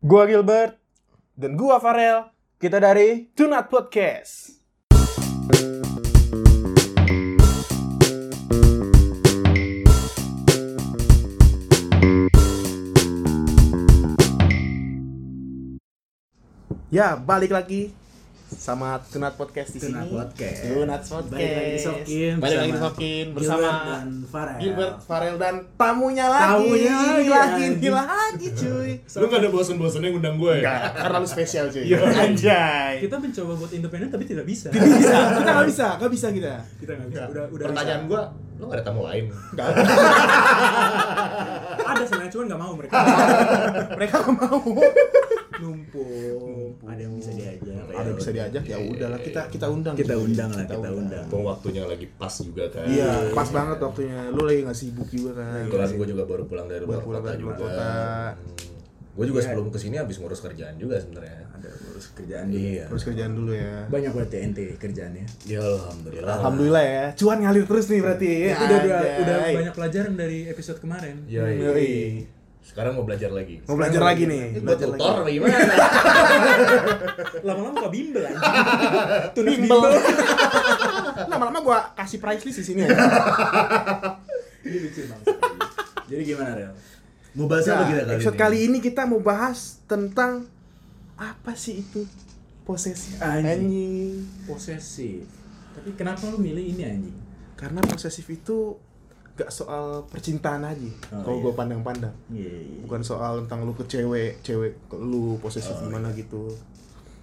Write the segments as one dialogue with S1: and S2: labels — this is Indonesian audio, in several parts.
S1: Gua Gilbert dan gua Farel. Kita dari Tunat Podcast. Ya, balik lagi sama Tunat Podcast di
S2: Tunat
S1: sini.
S2: Podcast.
S1: Tunat Podcast.
S2: Balik lagi di Sokin
S1: Balik lagi di
S2: bersama
S1: Sokin bersama
S2: Gilbert dan Farel.
S1: Gilbert, Farel dan tamunya lagi.
S2: Tamunya lagi,
S1: lagi,
S2: anjing.
S1: lagi, cuy.
S3: Lu gak ada bosen-bosennya ngundang gue ya?
S1: Enggak, karena lu spesial cuy.
S3: Iya.
S1: Anjay.
S4: kita mencoba buat independen tapi tidak bisa
S1: Tidak bisa, kita nggak bisa, nggak bisa kita.
S4: kita nggak bisa udah udah
S3: Pertanyaan gue, lu gak ada tamu lain?
S4: ada sebenarnya cuman nggak mau mereka
S1: Mereka nggak mau.
S2: numpuk. Ada yang bisa diajak.
S1: Ada yang bisa diajak ya udahlah kita kita undang.
S2: Kita
S1: cuy.
S2: undang lah, kita undang.
S3: Bang waktunya lagi pas juga kan
S1: Iya, pas banget waktunya. Lu lagi nggak sibuk juga kan.
S3: Kebetulan gue juga baru pulang dari luar kota juga
S1: kota.
S3: Gue juga sebelum ke sini habis ngurus kerjaan juga sebenarnya
S2: Ada urus kerjaan dulu.
S3: Iya
S1: Terus kerjaan dulu ya.
S2: Banyak berarti ente kerjaannya.
S3: Ya Alhamdulillah
S1: Alhamdulillah ya. Cuan ngalir terus nih berarti. Ya,
S4: udah udah,
S1: anjay.
S4: udah banyak pelajaran dari episode kemarin
S3: Ya,
S1: Yoi.
S3: Sekarang mau belajar lagi
S1: Mau belajar lagi nih.
S3: Ini gue
S1: Belajar
S3: tutor
S1: lagi.
S3: apa gimana?
S4: lama-lama buka bimbel aja tunas
S1: Bimbel. Lama-lama gua kasih price list di sini ya.
S2: Ini lucu banget. Jadi gimana, Rel? Mau bahas
S1: Nah,
S2: apa kita kali
S1: episode
S2: ini?
S1: kali ini kita mau bahas tentang apa sih itu posesif
S2: Anjing.
S1: anjing.
S2: posesif. Tapi kenapa lu milih ini anjing?
S1: Karena posesif itu gak soal percintaan aja.
S2: Oh,
S1: kalau
S2: iya.
S1: gue pandang-pandang.
S2: Iya, iya.
S1: Bukan soal tentang lu ke cewek, cewek ke lu posesif
S2: Oh,
S1: gimana gitu.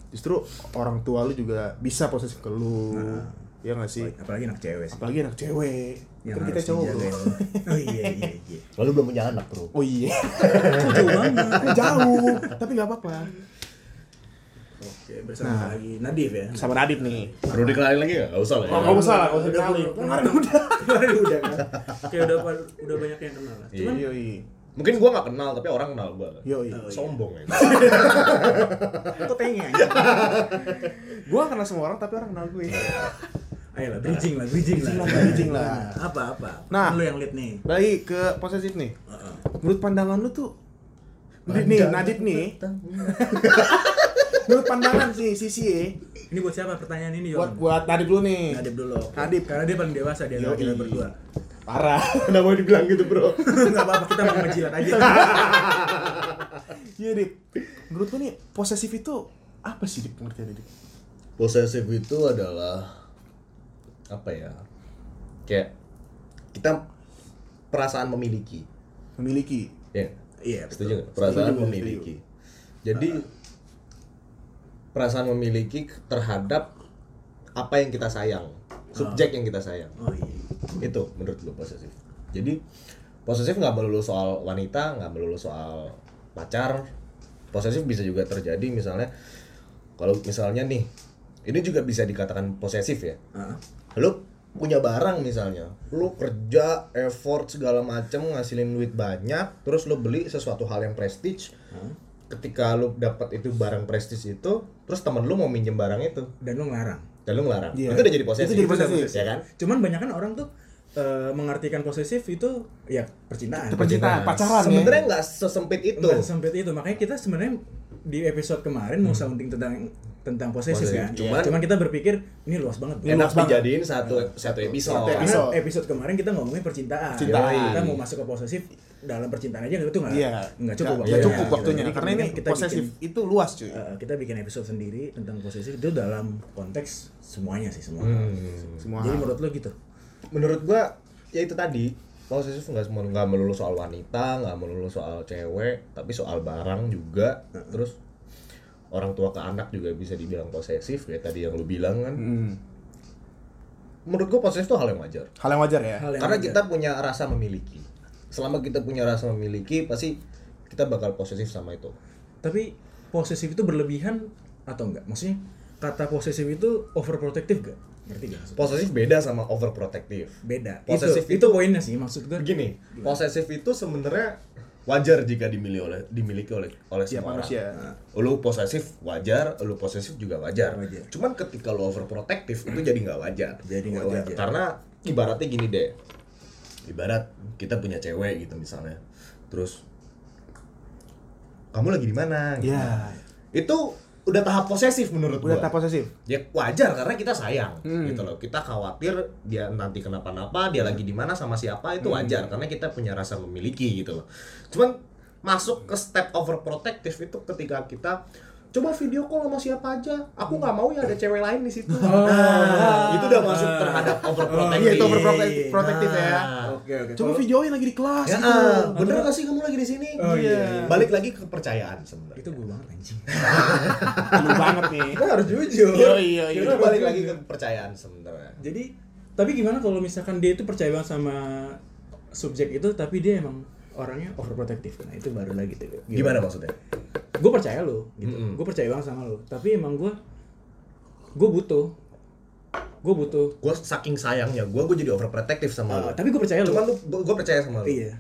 S1: Justru orang tua lu juga bisa posesif ke lu.
S2: Nah.
S1: Ya gak sih?
S2: Apalagi anak cewek sih.
S1: Apalagi anak cewek.
S2: Yang
S1: kan kita cowok bro.
S2: dijagain. Oh iya iya iya.
S3: Lalu belum punya anak bro
S1: Oh iya.
S4: jauh banget
S1: Jauh. Tapi gak apa-apa.
S2: Oke, bersama
S1: Nah.
S2: lagi Nadif ya.
S1: Sama Nadif nih.
S3: Perlu dikenalin lagi gak? Gak usah lah ya
S1: Oh, nggak usah lah, nggak usah dikenalin. Kemarin udah.
S2: Kemarin udah kan.
S4: kayak udah udah banyak yang kenal lah cuman
S1: Yoi.
S3: Mungkin gue gak kenal tapi orang kenal gue
S1: Yoi.
S2: Oh, iya.
S3: Sombong ya
S4: itu pengen aja
S1: Gua kenal semua orang tapi orang kenal gue.
S2: Ayo lah, bridging lah, bridging lah.
S1: Bridging lah, bridging lah.
S2: Apa apa?
S1: Nah.
S2: lu yang lead nih.
S1: Balik ke posesif nih.
S2: Heeh.
S1: Menurut pandangan lu tuh Nih, Nadif nih. Menurut pandangan sih Sisi ya.
S4: Ini buat siapa pertanyaan ini
S1: Buat
S4: Yon
S1: buat Nadif dulu nih.
S2: Nadif dulu.
S1: Nadif.
S4: karena dia paling dewasa di antara kita berdua
S1: Parah.
S3: Kenapa dibilang gitu bro?
S4: nggak apa-apa kita mau ngejilat aja
S1: Iya, Dip. Menurut lu nih posesif itu apa sih Dip pengertiannya Dip?
S3: Posesif itu adalah apa ya? Kayak kita perasaan memiliki.
S1: Memiliki.
S3: Ya,
S2: Iya,
S3: setuju
S2: betul.
S3: nggak? Perasaan
S1: Setuju,
S3: memiliki. Jadi perasaan memiliki terhadap apa yang kita sayang, subjek yang kita sayang.
S2: Oh iya.
S3: Itu menurut lu posesif. Jadi posesif nggak melulu soal wanita, nggak melulu soal pacar. Posesif bisa juga terjadi misalnya kalau misalnya nih, ini juga bisa dikatakan posesif ya.
S2: Heeh.
S3: Lu punya barang misalnya, lu kerja, effort segala macem ngasilin duit banyak, terus lu beli sesuatu hal yang prestige. Ketika lu dapat itu barang prestige itu, terus temen lu mau minjem barang itu,
S2: Dan lu ngelarang.
S3: dan lu ngelarang.
S1: Iya.
S3: Itu udah jadi posesif.
S1: Itu jadi posesif.
S3: ya kan?
S4: cuman banyak kan orang tuh eh, mengartikan posesif itu ya percintaan
S1: Itu percintaan, pacaran ya.
S3: Sebenarnya nggak sesempit itu.
S4: Nggak sempit itu makanya kita sebenarnya di episode kemarin mau sounding tentang tentang posesif
S3: Posesif.
S4: kan
S3: Cuman-
S4: cuman kita berpikir ini luas banget
S1: Ini
S3: Enak
S1: luas banget.
S3: dijadiin satu satu episode.
S1: Satu
S4: karena
S1: episode.
S4: episode kemarin kita ngomongin percintaan
S1: Percintaan.
S4: kita mau masuk ke posesif dalam percintaan aja itu nggak
S1: Iya.
S4: nggak cukup
S1: Nggak
S4: waktunya.
S1: cukup
S4: Gitu.
S1: waktunya.
S4: Jadi
S1: Karena ini
S4: kita
S1: posesif
S4: bikin,
S1: itu luas cuy.
S4: eh, kita bikin episode sendiri tentang posesif itu dalam konteks semuanya sih semua
S3: Hmm.
S1: Semua.
S4: jadi
S1: hal.
S4: menurut lo gitu
S3: Menurut gua ya itu tadi posesif nggak semua nggak melulu soal wanita, nggak melulu soal cewek, tapi soal barang juga. Terus orang tua ke anak juga bisa dibilang posesif kayak tadi yang lu bilang kan.
S1: Hmm.
S3: Menurut gua posesif itu hal yang wajar.
S1: Hal yang wajar ya.
S4: Hal yang
S3: Karena
S4: wajar.
S3: kita punya rasa memiliki. Selama kita punya rasa memiliki, pasti kita bakal posesif sama itu.
S4: tapi posesif itu berlebihan atau enggak maksudnya kata posesif itu overprotective gak ngerti gak maksudnya?
S3: Posesif beda sama overprotective.
S4: beda
S3: Posesif
S4: itu, itu poinnya sih maksud gue
S3: Begini, posesif itu sebenarnya wajar jika dimiliki oleh dimiliki oleh oleh semua
S1: manusia.
S3: orang. Lu posesif wajar, lu posesif juga wajar.
S4: Wajar.
S3: Cuman ketika lu overprotective itu jadi nggak wajar.
S4: Jadi nggak wajar.
S3: Karena ibaratnya gini deh. Ibarat kita punya cewek gitu misalnya. Terus kamu lagi di mana gitu.
S1: Iya.
S3: itu udah tahap posesif menurut
S1: Udah
S3: gua
S1: tak posesif.
S3: ya wajar karena kita sayang
S1: Hmm.
S3: gitu loh kita khawatir dia nanti kenapa-napa dia lagi di mana sama siapa itu
S1: Hmm.
S3: wajar karena kita punya rasa memiliki gitu loh cuman masuk ke step overprotective itu ketika kita coba video call sama siapa aja aku nggak mau ya ada cewek lain di situ nah, itu udah masuk terhadap overprotective
S1: Iya, itu overprotective protective ya.
S4: Oke oke.
S1: Coba videoin lagi di kelas
S3: Ya,
S1: gitu.
S3: ah, bener gak sih kamu lagi di sini?
S4: Oh, iya.
S3: Balik lagi ke kepercayaan sebenarnya.
S4: itu gue banget anjing.
S1: Lu banget nih.
S4: Kita harus jujur.
S1: Iya, iya, iya.
S3: Itu balik lagi ke kepercayaan sebenarnya.
S4: Jadi tapi gimana kalau misalkan dia itu percaya banget sama subjek itu tapi dia emang orangnya overprotective nah itu baru lagi tuh
S3: Gimana maksudnya?
S4: Gue percaya lo gitu
S3: Mm-mm.
S4: gue percaya banget sama lo tapi emang gue gue butuh gue butuh
S3: Gue saking sayangnya, gue gue jadi overprotective sama
S4: Uh,
S3: lu.
S4: tapi gue percaya lo
S3: Cuman lu, gue percaya sama lu.
S4: iya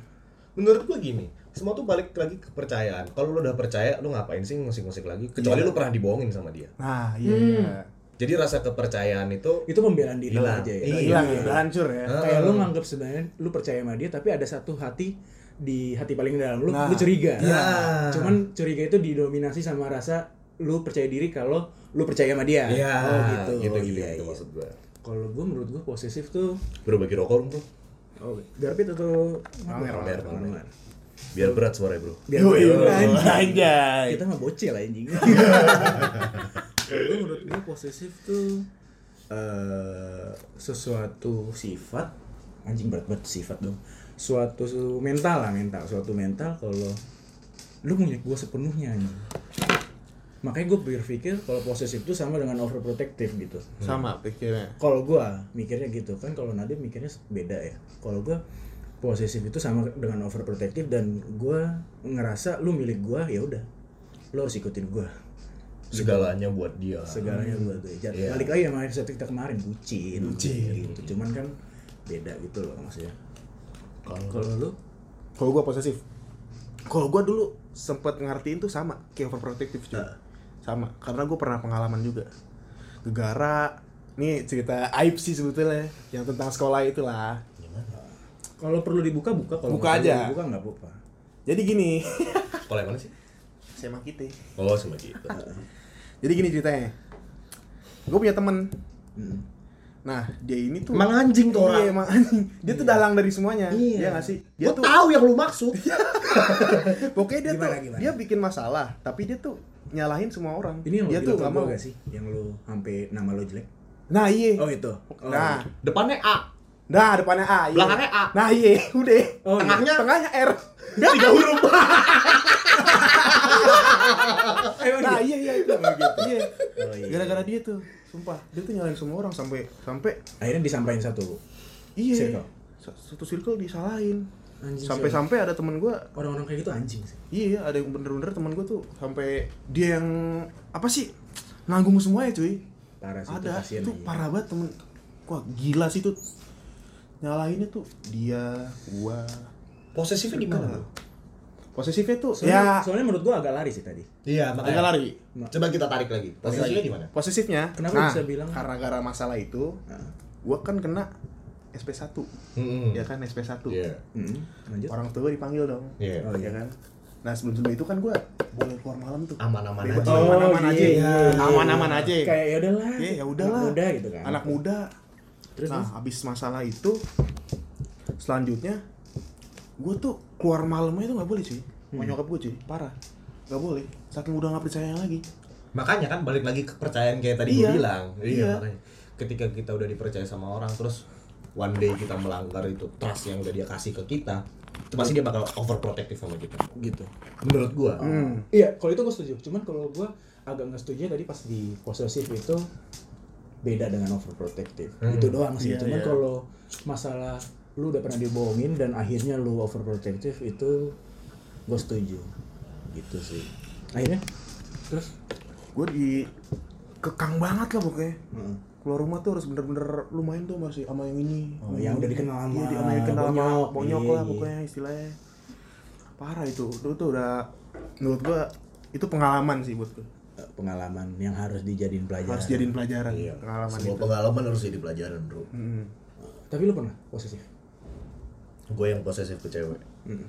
S3: Menurut gue gini, semua tuh balik lagi ke kepercayaan. Kalau lu udah percaya, lu ngapain sih ngusik-ngusik lagi? Kecuali
S4: Iya.
S3: lu pernah dibohongin sama dia.
S1: Nah, iya.
S4: Hmm.
S1: iya.
S3: Jadi rasa kepercayaan itu
S4: itu pembelaan diri lo
S3: Hilang.
S4: aja ya
S3: Iya.
S1: Hilang ya, hancur ya.
S3: Ah.
S4: kayak lo nganggap sebenarnya lu percaya sama dia tapi ada satu hati di hati paling dalam lu
S1: Nah,
S4: lu curiga
S3: iya.
S4: cuman curiga itu didominasi sama rasa lu percaya diri kalau lu percaya sama dia
S3: Iya,
S4: oh gitu
S3: gitu,
S4: Oh,
S3: gitu,
S4: iya,
S3: gitu
S4: iya.
S3: maksud gue.
S4: kalau gue menurut gue posesif tuh
S3: Bro bagi rokok dong bro,
S4: oh garpit atau
S1: Pamer,
S3: pamer,
S4: Pamer.
S3: pamer. biar berat suaranya bro.
S4: biar Anjing.
S1: anjay.
S4: kita mah bocil anjing Kalau menurut gue posesif tuh eh sesuatu sifat anjing berat banget sifat dong suatu su- mental lah mental. Suatu mental kalau lu punya gue sepenuhnya anjing makanya gue berpikir kalau posesif itu sama dengan overprotective gitu.
S1: Sama pikirnya.
S4: kalau gua mikirnya gitu kan kalau Nadim mikirnya beda ya. Kalau gua posesif itu sama dengan overprotective dan gua ngerasa lu milik gua ya udah. Lu harus ikutin gua.
S3: Segalanya buat dia.
S4: segalanya buat gue Jadi,
S3: Iya.
S4: balik lagi sama episode kita kemarin bucin.
S1: Bucin.
S4: gitu. Cuman kan beda gitu loh maksudnya
S3: Kalau
S4: lu
S1: Kalau gua posesif. Kalau gua dulu sempet ngertiin tuh sama kayak overprotective cuy. Sama, karena gua pernah pengalaman juga. Gegara Nih cerita aib sih sebetulnya yang tentang sekolah itulah.
S3: gimana?
S4: kalau perlu dibuka buka kalau
S1: Buka aja.
S4: dibuka nggak apa-apa
S1: Jadi gini,
S3: Sekolah yang mana sih?
S1: SMA kita.
S3: Oh sama gitu.
S1: Jadi gini ceritanya. Gue punya temen.
S4: Mm.
S1: Nah, dia ini tuh
S3: Emang anjing tuh orang.
S1: Iya, emang anjing. Dia tuh dalang dari semuanya.
S3: Iya.
S1: Iya gak sih? Dia
S3: Gue
S1: tuh
S3: tahu yang lu maksud.
S1: pokoknya dia
S4: Gimana,
S1: tuh
S4: gimana?
S1: dia bikin masalah, tapi dia tuh nyalahin semua orang.
S4: ini yang
S1: dia tuh gak
S4: gua
S1: mau.
S4: gak sih yang lu sampai nama lo jelek
S1: Nah, iya.
S4: oh itu oh,
S1: Nah,
S3: Depannya A,
S1: nah depannya A. Iya.
S3: belakangnya A.
S1: Nah, iya, udah.
S4: Oh, iya.
S1: tengahnya tengahnya R. Tiga huruf.
S4: Emang
S1: nah,
S4: gitu?
S1: iya iya itu. Iya.
S4: Oh, iya.
S1: Gara-gara dia tuh, sumpah. Dia tuh nyalahin semua orang sampai sampai
S4: akhirnya disampaikan satu
S1: iya.
S4: Circle.
S1: Sa- Satu circle disalahin. Sampai-sampai ada temen gua
S4: orang-orang kayak gitu anjing sih
S1: Iya, ada yang bener-bener teman gue tuh sampai dia yang apa sih nanggung semuanya cuy.
S4: parah sih
S1: ada itu
S4: aja.
S1: parah banget temen. Wah gila sih tuh. Nyalahinnya tuh dia, gua.
S3: Posesifnya di mana?
S1: Nah. Posesifnya tuh
S4: soalnya,
S1: ya
S4: soalnya menurut gua agak lari sih tadi
S3: Iya,
S1: agak lari.
S3: Coba kita tarik lagi. Posesifnya di mana?
S1: Posesifnya.
S4: Kenapa
S1: nah,
S4: bisa bilang?
S1: Karena gara masalah itu,
S4: nah.
S1: gua kan kena SP1.
S3: Hmm.
S1: Ya kan SP1.
S3: Iya.
S4: mm, lanjut
S1: Orang tua dipanggil dong.
S3: Iya.
S4: Oh,
S1: Ya kan. Nah sebelum sebelum itu kan gua boleh keluar malam tuh.
S3: Aman-aman aja.
S4: Oh,
S1: aman-aman aja.
S4: iya.
S1: Aman-aman aja.
S4: kayak ya udahlah
S1: Iya, ya udahlah.
S4: Anak muda gitu kan
S1: anak muda
S4: terus
S1: nah
S4: terus?
S1: habis masalah itu selanjutnya gue tuh keluar malamnya itu nggak boleh cuy sama
S4: Hmm.
S1: nyokap gue cuy parah nggak boleh saking udah nggak percaya lagi
S3: Makanya kan balik lagi ke kepercayaan kayak tadi
S1: Iya.
S3: gue bilang.
S1: Iya.
S3: makanya. Ketika kita udah dipercaya sama orang terus one day kita melanggar itu trust yang udah dia kasih ke kita, itu pasti dia bakal overprotective sama kita.
S4: gitu
S3: Menurut gua.
S1: hmm.
S4: iya kalau itu gua setuju cuman kalau gua agak nggak setuju tadi pas di posesif itu beda dengan overprotective
S3: Hmm.
S4: itu doang sih
S1: Iya,
S4: cuman
S1: iya.
S4: kalau masalah lu udah pernah dibohongin dan akhirnya lu overprotective itu gue setuju. Gitu sih. Akhirnya? Terus?
S1: Gue di kekang banget lah pokoknya.
S4: Heeh.
S1: keluar rumah tuh harus bener-bener lu main tuh masih sama yang ini.
S4: Oh, yang udah dikenal sama
S1: iya, di- sama yang dikenal sama
S4: bonyok.
S1: bonyok
S4: Iya,
S1: lah
S4: iya.
S1: pokoknya istilahnya. Parah itu. Itu tuh udah menurut gua itu pengalaman sih buat gua.
S4: Eh, pengalaman yang harus dijadiin pelajaran.
S1: Harus jadiin pelajaran.
S3: Iya.
S1: pengalaman
S3: Semua
S1: itu.
S3: pengalaman harus jadi pelajaran, Bro.
S1: Hmm.
S4: tapi lu pernah? Posesif
S3: Gue yang posesif ke cewek.
S4: Mm.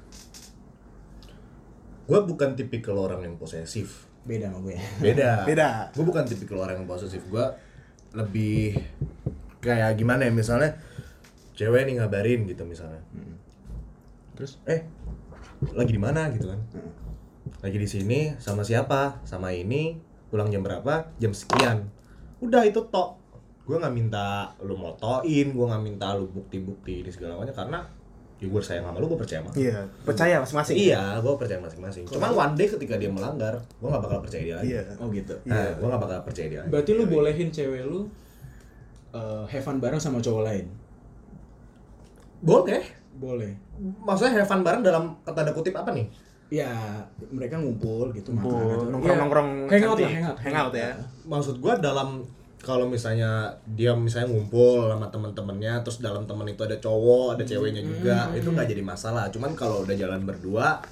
S3: gue bukan tipikal orang yang posesif.
S4: Beda sama gue.
S3: beda.
S1: Beda.
S3: gue bukan tipikal orang yang posesif. Gue lebih kayak gimana ya misalnya cewek nih ngabarin gitu misalnya.
S4: Terus
S3: eh lagi di mana? gitu kan. Lagi di sini sama siapa? Sama ini pulang jam berapa? Jam sekian. Udah itu tok. Gue nggak minta lu motoin gue nggak minta lu bukti-bukti ini segala macam karena ya gue sayang sama lu gue percaya sama lu.
S1: Iya, percaya masing-masing.
S3: iya gue percaya masing-masing cuman one day ketika dia melanggar gue nggak bakal percaya dia lagi
S1: Iya.
S4: oh gitu.
S3: nah, gue nggak bakal percaya dia lagi
S4: Berarti lu bolehin cewek lu eh, have fun bareng sama cowok lain.
S3: boleh
S4: Boleh.
S3: maksudnya have fun bareng dalam tanda kutip apa nih
S4: Ya, mereka ngumpul gitu
S1: Ngumpul,
S4: makan atau-
S1: nongkrong-nongkrong
S4: Ya, hangout lah, hangout.
S1: Hangout ya.
S3: maksud gua dalam kalau misalnya dia misalnya ngumpul sama temen-temennya terus dalam temen itu ada cowok ada ceweknya juga itu nggak jadi masalah cuman kalau udah jalan berdua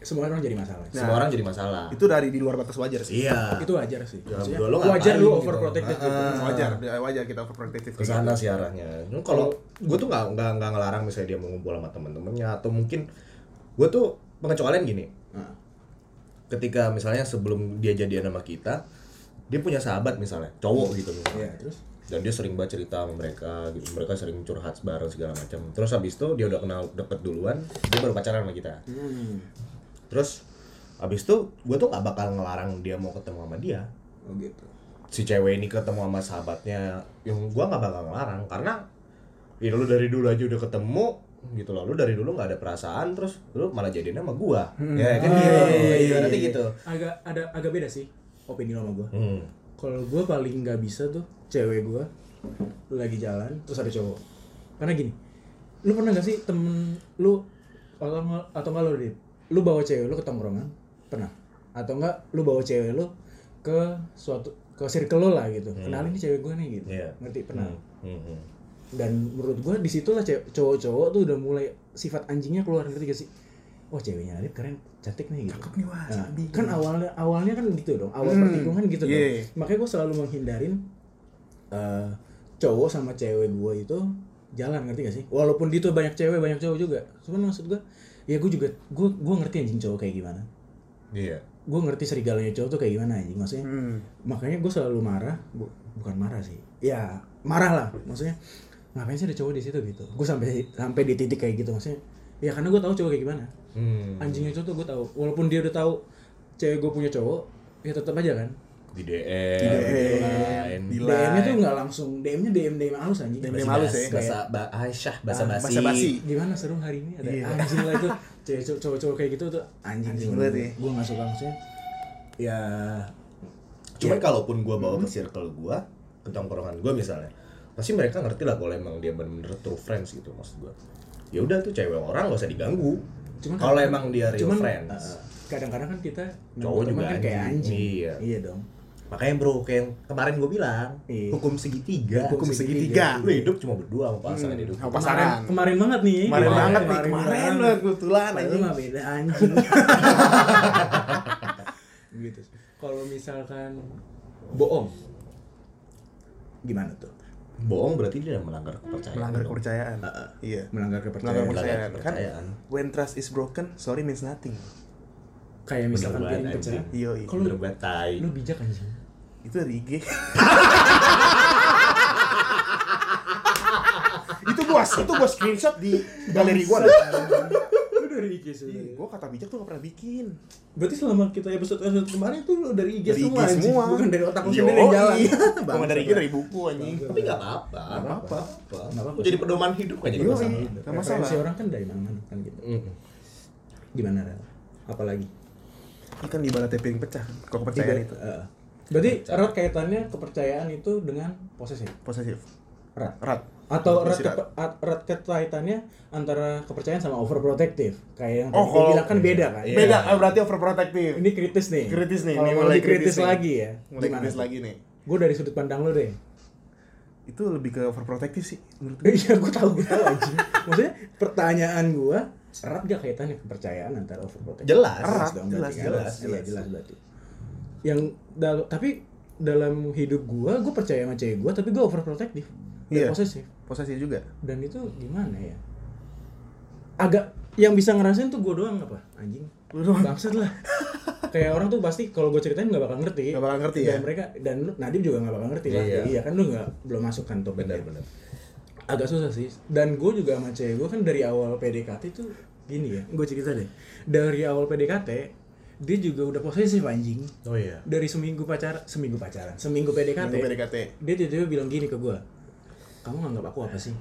S4: Semua orang jadi masalah.
S3: semua orang jadi masalah
S1: Itu dari di luar batas wajar sih.
S3: iya
S4: Itu wajar sih.
S3: Ya,
S4: Maksudnya,
S3: lu
S4: wajar lu
S3: gitu.
S4: overprotected gitu.
S3: Ah.
S1: Wajar, wajar kita overprotective.
S3: ke sana sih arahnya Nah, kalau gue tuh nggak nggak nggak ngelarang misalnya dia mau ngumpul sama temen-temennya atau mungkin gue tuh pengecualian gini
S4: Nah,
S3: ketika misalnya sebelum dia jadian sama kita dia punya sahabat misalnya cowok gitu misalnya.
S4: Iya, terus?
S3: Dan dia sering banget cerita sama mereka gitu. Mereka sering curhat bareng segala macam. Terus habis itu dia udah kenal deket duluan dia baru pacaran sama kita.
S4: Hmm.
S3: terus habis itu gue tuh gak bakal ngelarang dia mau ketemu sama dia.
S4: Oh gitu.
S3: si cewek ini ketemu sama sahabatnya yang gue nggak bakal ngelarang. Karena ya lu dari dulu aja udah ketemu gitu loh. Lu dari dulu nggak ada perasaan terus lu malah jadiin sama gua. Ya kan? Gitu ibaratnya gitu
S4: Agak ada agak beda sih opini lo sama gue.
S3: hmm.
S4: Kalau gue paling nggak bisa tuh cewek gue lagi jalan terus ada cowok. Karena gini, lu pernah gak sih temen lu atau nggak atau nggak lu Dit? lu bawa cewek lu ke tongkrongan pernah atau enggak lu bawa cewek lu ke suatu ke circle lo lah gitu kenalin nih cewek gue nih gitu
S3: Iya.
S4: ngerti pernah
S3: Hmm, hmm.
S4: dan menurut gue di situlah cowok-cowok tuh udah mulai sifat anjingnya keluar ngerti gak sih wah ceweknya Adit keren cantik nih gitu.
S1: Cakep nih, wah,
S4: Nah,
S1: sabi.
S4: kan awalnya awalnya kan gitu dong awal
S1: Hmm,
S4: pertikaian gitu
S1: iya.
S4: dong makanya gue selalu menghindarin eh, cowok sama cewek gue itu jalan ngerti gak sih? Walaupun di itu banyak cewek banyak cowok juga. Cuman maksud gue ya gue juga gue gue ngerti anjing cowok kayak gimana.
S3: Iya.
S4: Gue ngerti serigalanya cowok tuh kayak gimana anjing maksudnya.
S1: Hmm.
S4: makanya gue selalu marah bu- bukan marah sih ya marah lah. Maksudnya ngapain sih ada cowok di situ? gitu. Gue sampai sampai di titik kayak gitu maksudnya ya karena gue tahu cowok kayak gimana.
S3: Hmm.
S4: anjingnya cowok tuh gue tahu. Walaupun dia udah tahu cewek gue punya cowok ya tetap aja kan.
S3: Di DM,
S1: DM,
S3: lain.
S1: Di-
S4: DM-nya tuh nggak langsung DM-nya DM DM halus anjing.
S1: DM halus ya.
S3: Bahasa ba Aisyah bahasa
S1: Ah,
S3: basi
S1: basa-basi.
S4: gimana seru hari ini? Ada
S1: Iya.
S4: anjing lah itu. Cewek cowok- cowok-cowok kayak gitu tuh anjing,
S1: Anjing banget ya.
S4: gue nggak suka maksudnya ya
S3: cuman
S4: ya,
S3: kalaupun gua bawa ke circle gua ke tongkrongan gua misalnya pasti mereka ngerti lah kalau emang dia bener-bener true friends gitu maksud gua ya udah tuh cewek orang gak usah diganggu
S4: Cuman
S3: kalau
S4: kan-
S3: emang dia real
S4: cuman
S3: friends
S4: uh, kadang-kadang kan kita
S3: Cowok juga
S4: kan kayak
S3: anjing.
S4: anjing
S3: Iya.
S4: iya dong
S3: makanya bro kayak yang kemarin gua bilang
S4: Iya.
S3: hukum segitiga
S1: Hukum segitiga.
S3: lu hidup cuma berdua sama pasangan
S4: Hmm.
S3: hidup
S1: Sama pasangan.
S4: kemarin, kemarin banget nih
S1: Kemarin
S3: Gimana?
S1: banget nih, kemarin banget kebetulan anjing.
S4: mah beda anjing gitu kalau misalkan bohong gimana tuh
S3: bohong berarti dia melanggar kepercayaan
S1: Melanggar
S3: dong.
S1: kepercayaan.
S4: Uh,
S1: Iya.
S4: melanggar
S1: Melanggar
S4: kepercayaan
S1: kepercayaan.
S3: Melanggar
S1: Kan
S3: kepercayaan.
S1: when trust is broken, sorry means nothing.
S4: kayak misalkan
S3: Bener
S4: piring pecah
S3: anjing.
S1: Iya, iya.
S4: Kalau- lu bijak anjing
S1: Itu dari IG. itu gua, itu gua screenshot di galeri gua.
S4: Dari IG sebenarnya
S1: Gua kata bijak tuh gak pernah bikin.
S4: berarti selama kita episode episode kemarin tuh lu dari IG
S1: Dari IG
S4: semua anjing.
S1: semua.
S4: bukan dari otak lu sendiri yang jalan
S1: Bukan dari IG dari buku anjing.
S3: tapi nggak apa-apa
S1: Nggak apa-apa.
S4: Nggak apa-apa.
S3: jadi pedoman hidup kan jadi masalah
S4: Referensi
S1: masalah.
S4: orang kan dari mana-mana kan gitu
S3: Mm.
S4: gimana Rel? apalagi
S1: Ini kan ibaratnya piring pecah. Kalau kepercayaan itu
S4: Eh, berarti erat kaitannya kepercayaan itu dengan posesif
S1: posesif.
S4: erat
S1: Erat.
S4: Atau erat,
S1: Masih erat.
S4: antara kepercayaan sama overprotective kayak yang
S1: Oh,
S4: tadi
S1: kalau-
S4: bilang kan beda kan
S3: Iya.
S1: Beda, eh, berarti overprotective.
S4: ini kritis nih
S1: Kritis nih,
S4: kalau
S1: ini mulai
S4: kritis,
S1: kritis nih.
S4: lagi ya
S1: Mulai kritis
S4: tuh?
S1: lagi nih.
S4: gue dari sudut pandang lo deh
S1: Itu lebih ke overprotective sih menurut gue.
S4: iya gue tahu gue tahu aja maksudnya pertanyaan gue erat gak kaitannya kepercayaan antara overprotective
S3: Jelas.
S1: Erat,
S4: dong
S1: jelas,
S4: kan?
S3: jelas,
S4: Iya,
S3: jelas.
S4: jelas berarti yang dal- tapi dalam hidup gue gue percaya sama cewek gue tapi gue overprotective dan
S1: Iya.
S4: posesif.
S1: Posesif juga.
S4: dan itu gimana ya? Agak yang bisa ngerasain tuh gue doang apa? Anjing.
S1: Lu doang.
S4: bangsat lah. Kayak orang tuh pasti kalau gue ceritain nggak bakal ngerti.
S1: Nggak bakal ngerti
S4: dan
S1: ya?
S4: mereka dan Nadiem juga nggak bakal ngerti lah.
S3: Iya.
S4: iya kan lu nggak belum masuk kan tuh
S3: benar benar.
S4: Agak susah sih. Dan gue juga sama cewek gue kan dari awal PDKT tuh gini ya. Gue cerita deh. Dari awal PDKT dia juga udah posesif anjing.
S3: Oh iya.
S4: Dari seminggu pacar seminggu pacaran seminggu PDKT,
S1: Minggu PDKT.
S4: dia tiba-tiba bilang gini ke gue kamu nganggap aku apa sih?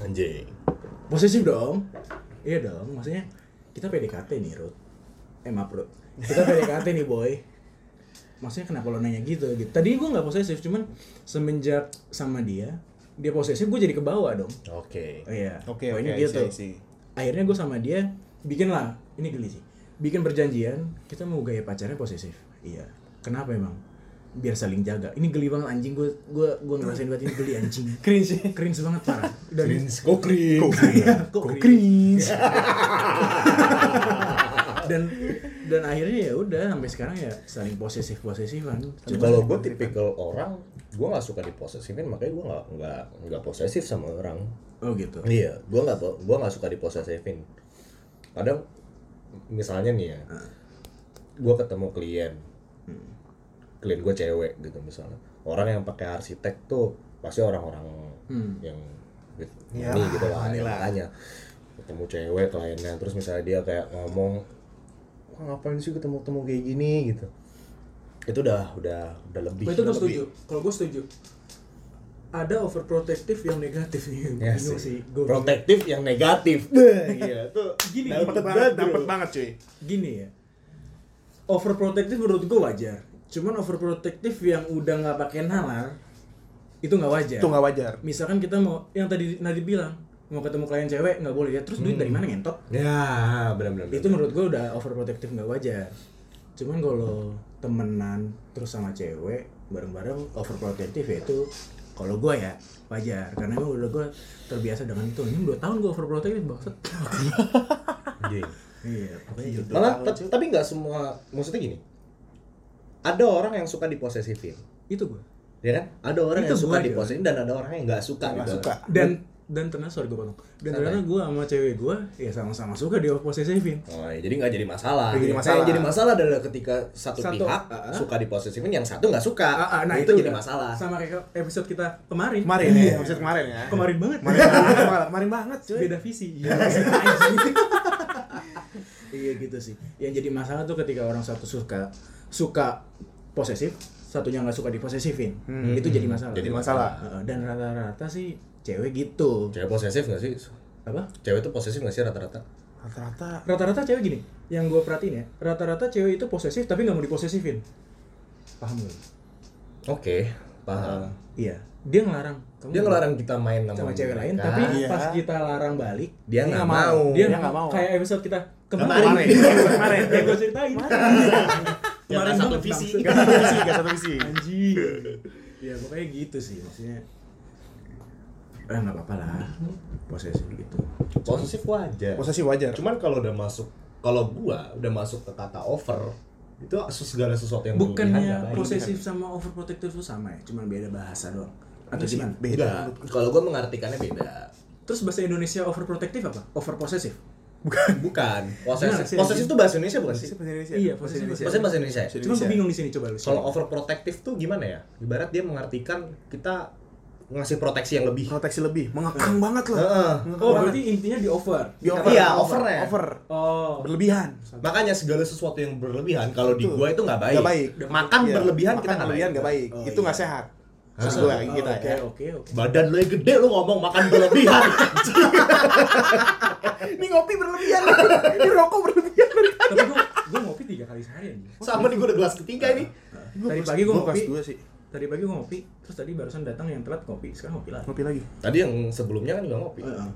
S3: Anjing.
S4: Posesif dong. Iya dong maksudnya kita PDKT nih Ruth eh maaf Ruth kita PDKT nih boy. Maksudnya kenapa lo nanya gitu? Gitu tadi gue nggak posesif cuman semenjak sama dia dia posesif gue jadi ke bawah dong.
S3: Oke.
S4: Oh iya.
S1: Oke,
S4: Pokoknya
S1: oke,
S4: gitu.
S1: I see, I see.
S4: akhirnya gue sama dia bikin lah. Ini geli sih. Bikin perjanjian kita mau gaya pacarnya posesif. Iya. Kenapa emang biar saling jaga. Ini geli banget anjing. Gue gue gue ngerasain banget ini geli anjing.
S1: Cringe.
S4: cringe banget parah. Dan
S3: kok cringe?
S4: Kok
S1: Kok
S4: cringe.
S1: cringe.
S4: dan dan akhirnya ya udah sampai sekarang ya saling posesif posesifan
S3: kalau gue tipikal orang gue nggak suka diposesifin makanya gue nggak nggak nggak posesif sama orang.
S4: Oh gitu.
S3: Iya gue nggak gue nggak suka diposesifin. Kadang misalnya nih ya gue ketemu klien klien gue cewek gitu misalnya. Orang yang pakai arsitek tuh pasti orang-orang
S4: Hmm.
S3: yang with
S1: Ya,
S3: money gitu lah makanya ketemu cewek kliennya terus misalnya dia kayak ngomong Wah, ngapain sih ketemu-ketemu kayak gini? gitu. Itu udah udah udah lebih
S4: itu gue
S3: udah
S4: setuju. kalau gue setuju. Ada overprotective yang negatif nih.
S3: Ya
S4: Bingung
S3: sih.
S4: Gua-
S3: protektif yang negatif. Iya tuh
S4: Gini,
S1: Dapet
S3: dapet
S1: banget,
S3: bro.
S1: dapet banget cuy.
S4: gini ya. Overprotective menurut gue wajar cuman overprotective yang udah nggak pakai nalar itu nggak wajar.
S1: Itu nggak wajar.
S4: misalkan kita mau yang tadi Nadie bilang mau ketemu klien cewek nggak boleh ya. Terus duit dari mana ngentot?
S3: Ya benar-benar
S4: itu menurut gue udah overprotective nggak wajar. Cuman kalau temenan terus sama cewek bareng-bareng overprotective ya itu kalau gue ya wajar. Karena emang udah gue terbiasa dengan itu. Ini dua tahun gue overprotective banget
S3: Anjing.
S4: iya pokoknya gitu.
S3: malah ta- tapi nggak semua maksudnya gini ada orang yang suka diposesifin
S4: itu gue
S3: ya kan ada orang
S4: Itu
S3: yang suka
S4: gua,
S3: diposesifin dan ada orang yang nggak suka
S1: Nggak
S3: gitu.
S1: suka.
S4: dan dan ternyata sorry gue potong dan ternyata gue sama cewek gue ya sama-sama suka di posesifin
S3: Oh, ya, jadi nggak jadi masalah.
S1: Jadi
S3: Nah,
S1: masalah.
S3: Yang jadi masalah adalah ketika satu,
S4: Satu,
S3: pihak
S4: ah.
S3: suka diposesifin, yang satu nggak suka.
S4: Ah, ah, nah
S3: itu,
S4: itu,
S3: jadi masalah.
S4: sama kayak episode kita kemarin
S1: Kemarin
S4: Iya.
S1: ya, episode kemarin ya.
S4: kemarin banget
S1: Kemarin banget, kemarin banget cuy.
S4: beda visi iya iya gitu sih yang jadi masalah tuh ketika orang satu suka suka posesif satunya nggak suka diposesifin
S1: Hmm.
S4: itu jadi masalah
S3: Jadi
S1: masalah.
S4: Heeh, dan rata-rata sih cewek gitu
S3: Cewek posesif nggak sih?
S4: apa
S3: Cewek itu posesif nggak sih rata-rata?
S1: Rata-rata
S4: rata-rata cewek gini yang gue perhatiin ya rata-rata cewek itu posesif tapi nggak mau diposesifin paham gak?
S3: Oke, paham.
S4: iya dia ngelarang Kamu
S3: Dia ngelarang kita main sama,
S4: sama cewek lain
S3: mereka.
S4: tapi
S1: Iya.
S4: pas kita larang balik
S3: dia nggak mau.
S1: mau.
S4: dia
S1: Dia nggak mau.
S4: kayak episode kita
S1: kemarin.
S4: kemarin.
S1: Kemarin.
S4: yang gue ceritain.
S3: Yang nggak satu visi.
S1: Gak satu visi, gak satu visi.
S4: anjing. Ya pokoknya gitu sih maksudnya. Eh nggak apa-apa lah. Posesif gitu.
S3: Posesif wajar.
S1: Posesif wajar.
S3: Cuman kalau udah masuk, kalau gua udah masuk ke kata over, itu segala sesuatu yang
S4: bukannya posesif sama overprotective tuh sama ya? Cuman beda bahasa doang. Atau gimana?
S1: Beda.
S3: Kalau gua mengartikannya beda.
S4: terus bahasa Indonesia overprotective apa? Overpossessive
S3: Bukan.
S4: Gimana
S3: Posesif.
S4: sih,
S3: Posesif itu bahasa Indonesia bukan sih?
S1: Bahasa Indonesia.
S4: Iya,
S1: Bahasa Indonesia.
S3: Posesif bahasa Indonesia.
S4: Cuma gue bingung di sini coba lu
S3: Kalau overprotective tuh gimana ya? Ibarat dia mengartikan kita ngasih proteksi yang lebih.
S1: proteksi lebih, mengekang banget loh.
S3: Heeh.
S1: Mengekang
S4: oh
S1: banget.
S4: berarti intinya di over
S1: Di over.
S3: Iya,
S1: over,
S3: overnya.
S1: Over.
S4: oh
S1: Berlebihan.
S3: Makanya segala sesuatu yang berlebihan kalau di gua itu nggak baik.
S1: Nggak baik.
S3: Makan
S1: Iya.
S3: berlebihan
S1: Makan
S3: kita nggak baik.
S1: baik.
S4: Oh,
S1: Itu nggak
S4: iya.
S1: sehat.
S3: Ah.
S1: Sesuai
S4: Oh,
S1: kita ya.
S4: oke oke
S3: Badan lu yang gede lu ngomong makan berlebihan.
S1: Ini ngopi berlebihan. Ini rokok berlebihan.
S4: tapi gue gue ngopi tiga kali sehari anjing.
S3: Sama nih gua udah gelas ketiga ini.
S4: tadi pagi gue
S1: Gua
S4: ngopi
S1: dua sih.
S4: tadi pagi gue ngopi terus tadi barusan datang yang telat ngopi sekarang ngopi lagi
S1: Ngopi lagi.
S3: Tadi yang sebelumnya kan juga ngopi.
S4: Heeh.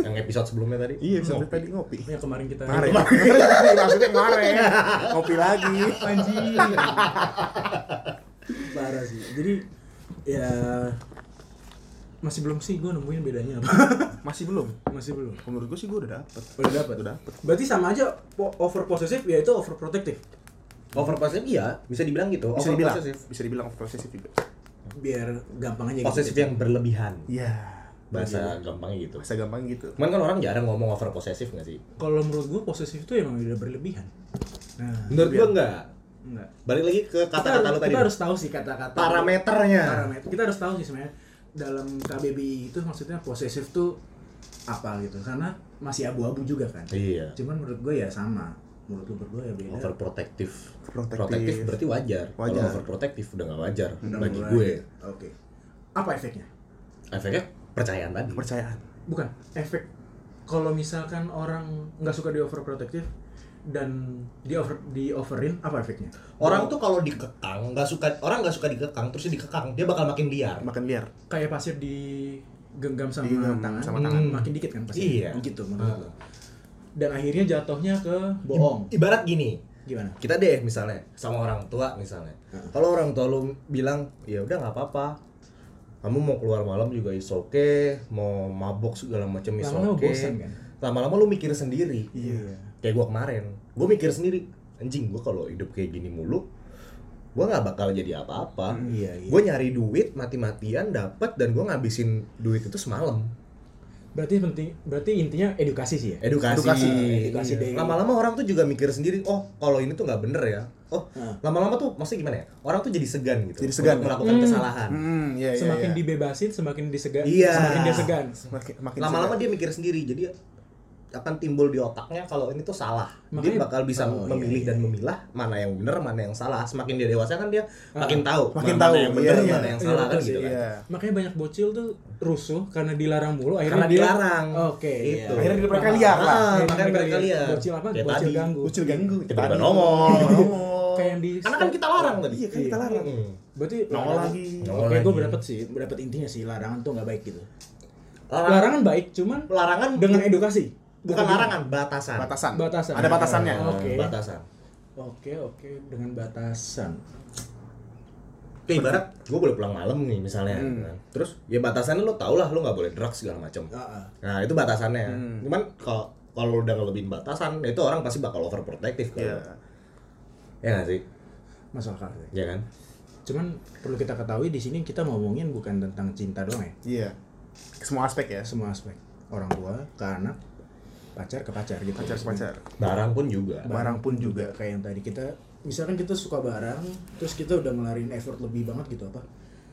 S3: yang episode sebelumnya tadi.
S1: Iya,
S3: ngopi.
S1: tadi ngopi.
S4: yang kemarin kita
S1: Kemarin. Kemarin maksudnya kemarin. Ngopi lagi.
S4: anjing parah sih jadi ya masih belum sih gue nemuin bedanya apa
S1: Masih belum.
S4: masih belum
S1: Menurut gue sih gue udah dapet.
S4: udah dapat
S1: Udah dapet.
S4: berarti sama aja po- over possessive ya itu over protective
S3: Overposesif iya, bisa dibilang gitu.
S1: Bisa dibilang.
S3: Overposesif.
S1: Bisa dibilang posesif juga.
S4: biar gampang aja
S3: Posesif
S4: gitu.
S3: yang berlebihan.
S1: Iya.
S3: bahasa gampangnya gitu
S1: Masa gampang gitu.
S3: cuman kan orang jarang ngomong over posesif nggak sih
S4: Kalau menurut gue posesif itu emang udah berlebihan. Nah,
S3: menurut gua enggak
S4: enggak.
S3: balik lagi ke kata-kata lu tadi
S4: kita harus tahu sih kata-kata
S3: parameternya
S4: parameter. Kita harus tahu sih sebenarnya dalam KBBI itu maksudnya posesif tuh apa gitu. Karena masih abu-abu juga kan.
S3: iya
S4: Cuman menurut gue ya sama. Menurut lu berdua ya beda.
S3: overprotective
S1: Protective.
S3: protektif berarti wajar,
S1: Wajar.
S3: kalau overprotective udah nggak wajar
S4: Udah
S3: bagi
S4: mulai.
S3: gue
S4: Oke. Apa efeknya?
S3: efeknya percayaan tadi
S1: Kepercayaan.
S4: Bukan, efek kalau misalkan orang nggak suka di overprotective dan di over di overin apa efeknya?
S3: orang tuh kalau dikekang nggak suka orang nggak suka dikekang terus dia dikekang dia bakal makin liar
S1: Makan liar.
S4: kayak pasir di genggam sama
S1: Digenggam
S4: tangan,
S1: sama
S3: tangan.
S4: makin dikit kan pasir.
S3: Iya.
S4: Gitu menurut lo. Dan akhirnya jatuhnya ke bohong.
S3: ibarat gini
S4: Gimana?
S3: kita deh misalnya sama orang tua misalnya kalau orang tua lu bilang ya udah nggak apa-apa kamu mau keluar malam juga is okay mau mabok segala macam is
S4: Lama-lama
S3: okay
S4: bosan kan?
S3: lama-lama lu mikir sendiri
S1: Iya.
S3: Kayak gua kemarin gua mikir sendiri anjing gua kalau hidup kayak gini mulu gua nggak bakal jadi apa-apa
S4: Iya, iya.
S3: gua nyari duit mati-matian dapat dan gua ngabisin duit itu semalam
S4: Berarti penting berarti intinya edukasi sih ya.
S3: edukasi
S1: Edukasi.
S4: Edukasi
S3: Iya.
S4: deh.
S3: lama-lama orang tuh juga mikir sendiri oh kalau ini tuh nggak bener ya oh lama-lama tuh maksudnya gimana ya orang tuh jadi segan gitu
S1: Jadi segan,
S3: untuk
S1: ya?
S3: melakukan
S4: Hmm.
S3: kesalahan
S1: Hmm, iya iya.
S4: semakin
S1: iya.
S4: dibebasin semakin disegan
S3: Iya.
S4: semakin dia segan.
S1: Makin, makin
S3: lama-lama
S1: segan.
S3: dia mikir sendiri jadi akan timbul di otaknya kalau ini tuh salah dia
S4: Makanya-
S3: bakal bisa
S4: Oh, iya,
S3: memilih
S4: iya.
S3: dan memilah mana yang bener mana yang salah semakin dia dewasa kan dia makin tahu
S1: Makin
S3: mana
S1: tahu,
S3: yang bener
S1: iya, iya.
S3: mana yang salah
S4: Iya,
S3: kan
S4: betul
S3: gitu
S4: sih,
S3: kan
S1: Iya.
S4: Makanya banyak bocil tuh rusuh karena dilarang mulu akhirnya
S3: karena
S4: dia
S3: dilarang
S4: Oke.
S3: Itu.
S4: iya.
S1: Akhirnya mereka liar lah.
S3: Ah,
S4: Akhirnya
S3: makanya
S4: mereka
S3: liar
S4: Bocil apa?
S3: Kayak
S4: Bocil
S3: tadi.
S4: ganggu.
S1: Bocil ganggu.
S3: kita
S1: Tadi.
S3: udah nongol
S1: Nongol.
S4: Kayak yang di
S3: karena kan kita larang tadi
S1: Iya, kan kita larang.
S3: Hmm.
S4: Berarti
S1: Nongol lagi.
S4: Oke, gue berdapat sih, berdapat intinya sih larangan tuh nggak baik gitu.
S3: Larangan,
S4: Larangan baik, cuman
S3: larangan
S4: dengan edukasi.
S3: Bukan larangan batasan
S1: Batasan.
S4: Batasan.
S1: Ada batasannya.
S3: Ah,
S4: Oke.
S3: batasan
S4: Oke, oke, dengan batasan.
S3: Kayak ibarat gue boleh pulang malam nih misalnya
S1: Hmm.
S3: kan. terus ya batasannya lo tau lah lo nggak boleh drugs segala macam
S4: Ah, ah.
S3: nah itu batasannya
S1: Hmm.
S3: cuman kalau kalau udah ngelebihin batasan itu orang pasti bakal overprotective kan
S1: Iya.
S3: ya nggak sih
S4: Masuk akal. sih.
S3: ya kan
S4: Cuman perlu kita ketahui di sini kita ngomongin bukan tentang cinta doang ya.
S1: Iya. Semua aspek ya.
S4: Semua aspek. Orang tua ke anak, pacar ke pacar gitu.
S1: Pacar ke pacar.
S3: barang pun juga
S1: Barang pun juga.
S4: kayak yang tadi kita misalkan kita suka barang terus kita udah ngelarin effort lebih banget gitu apa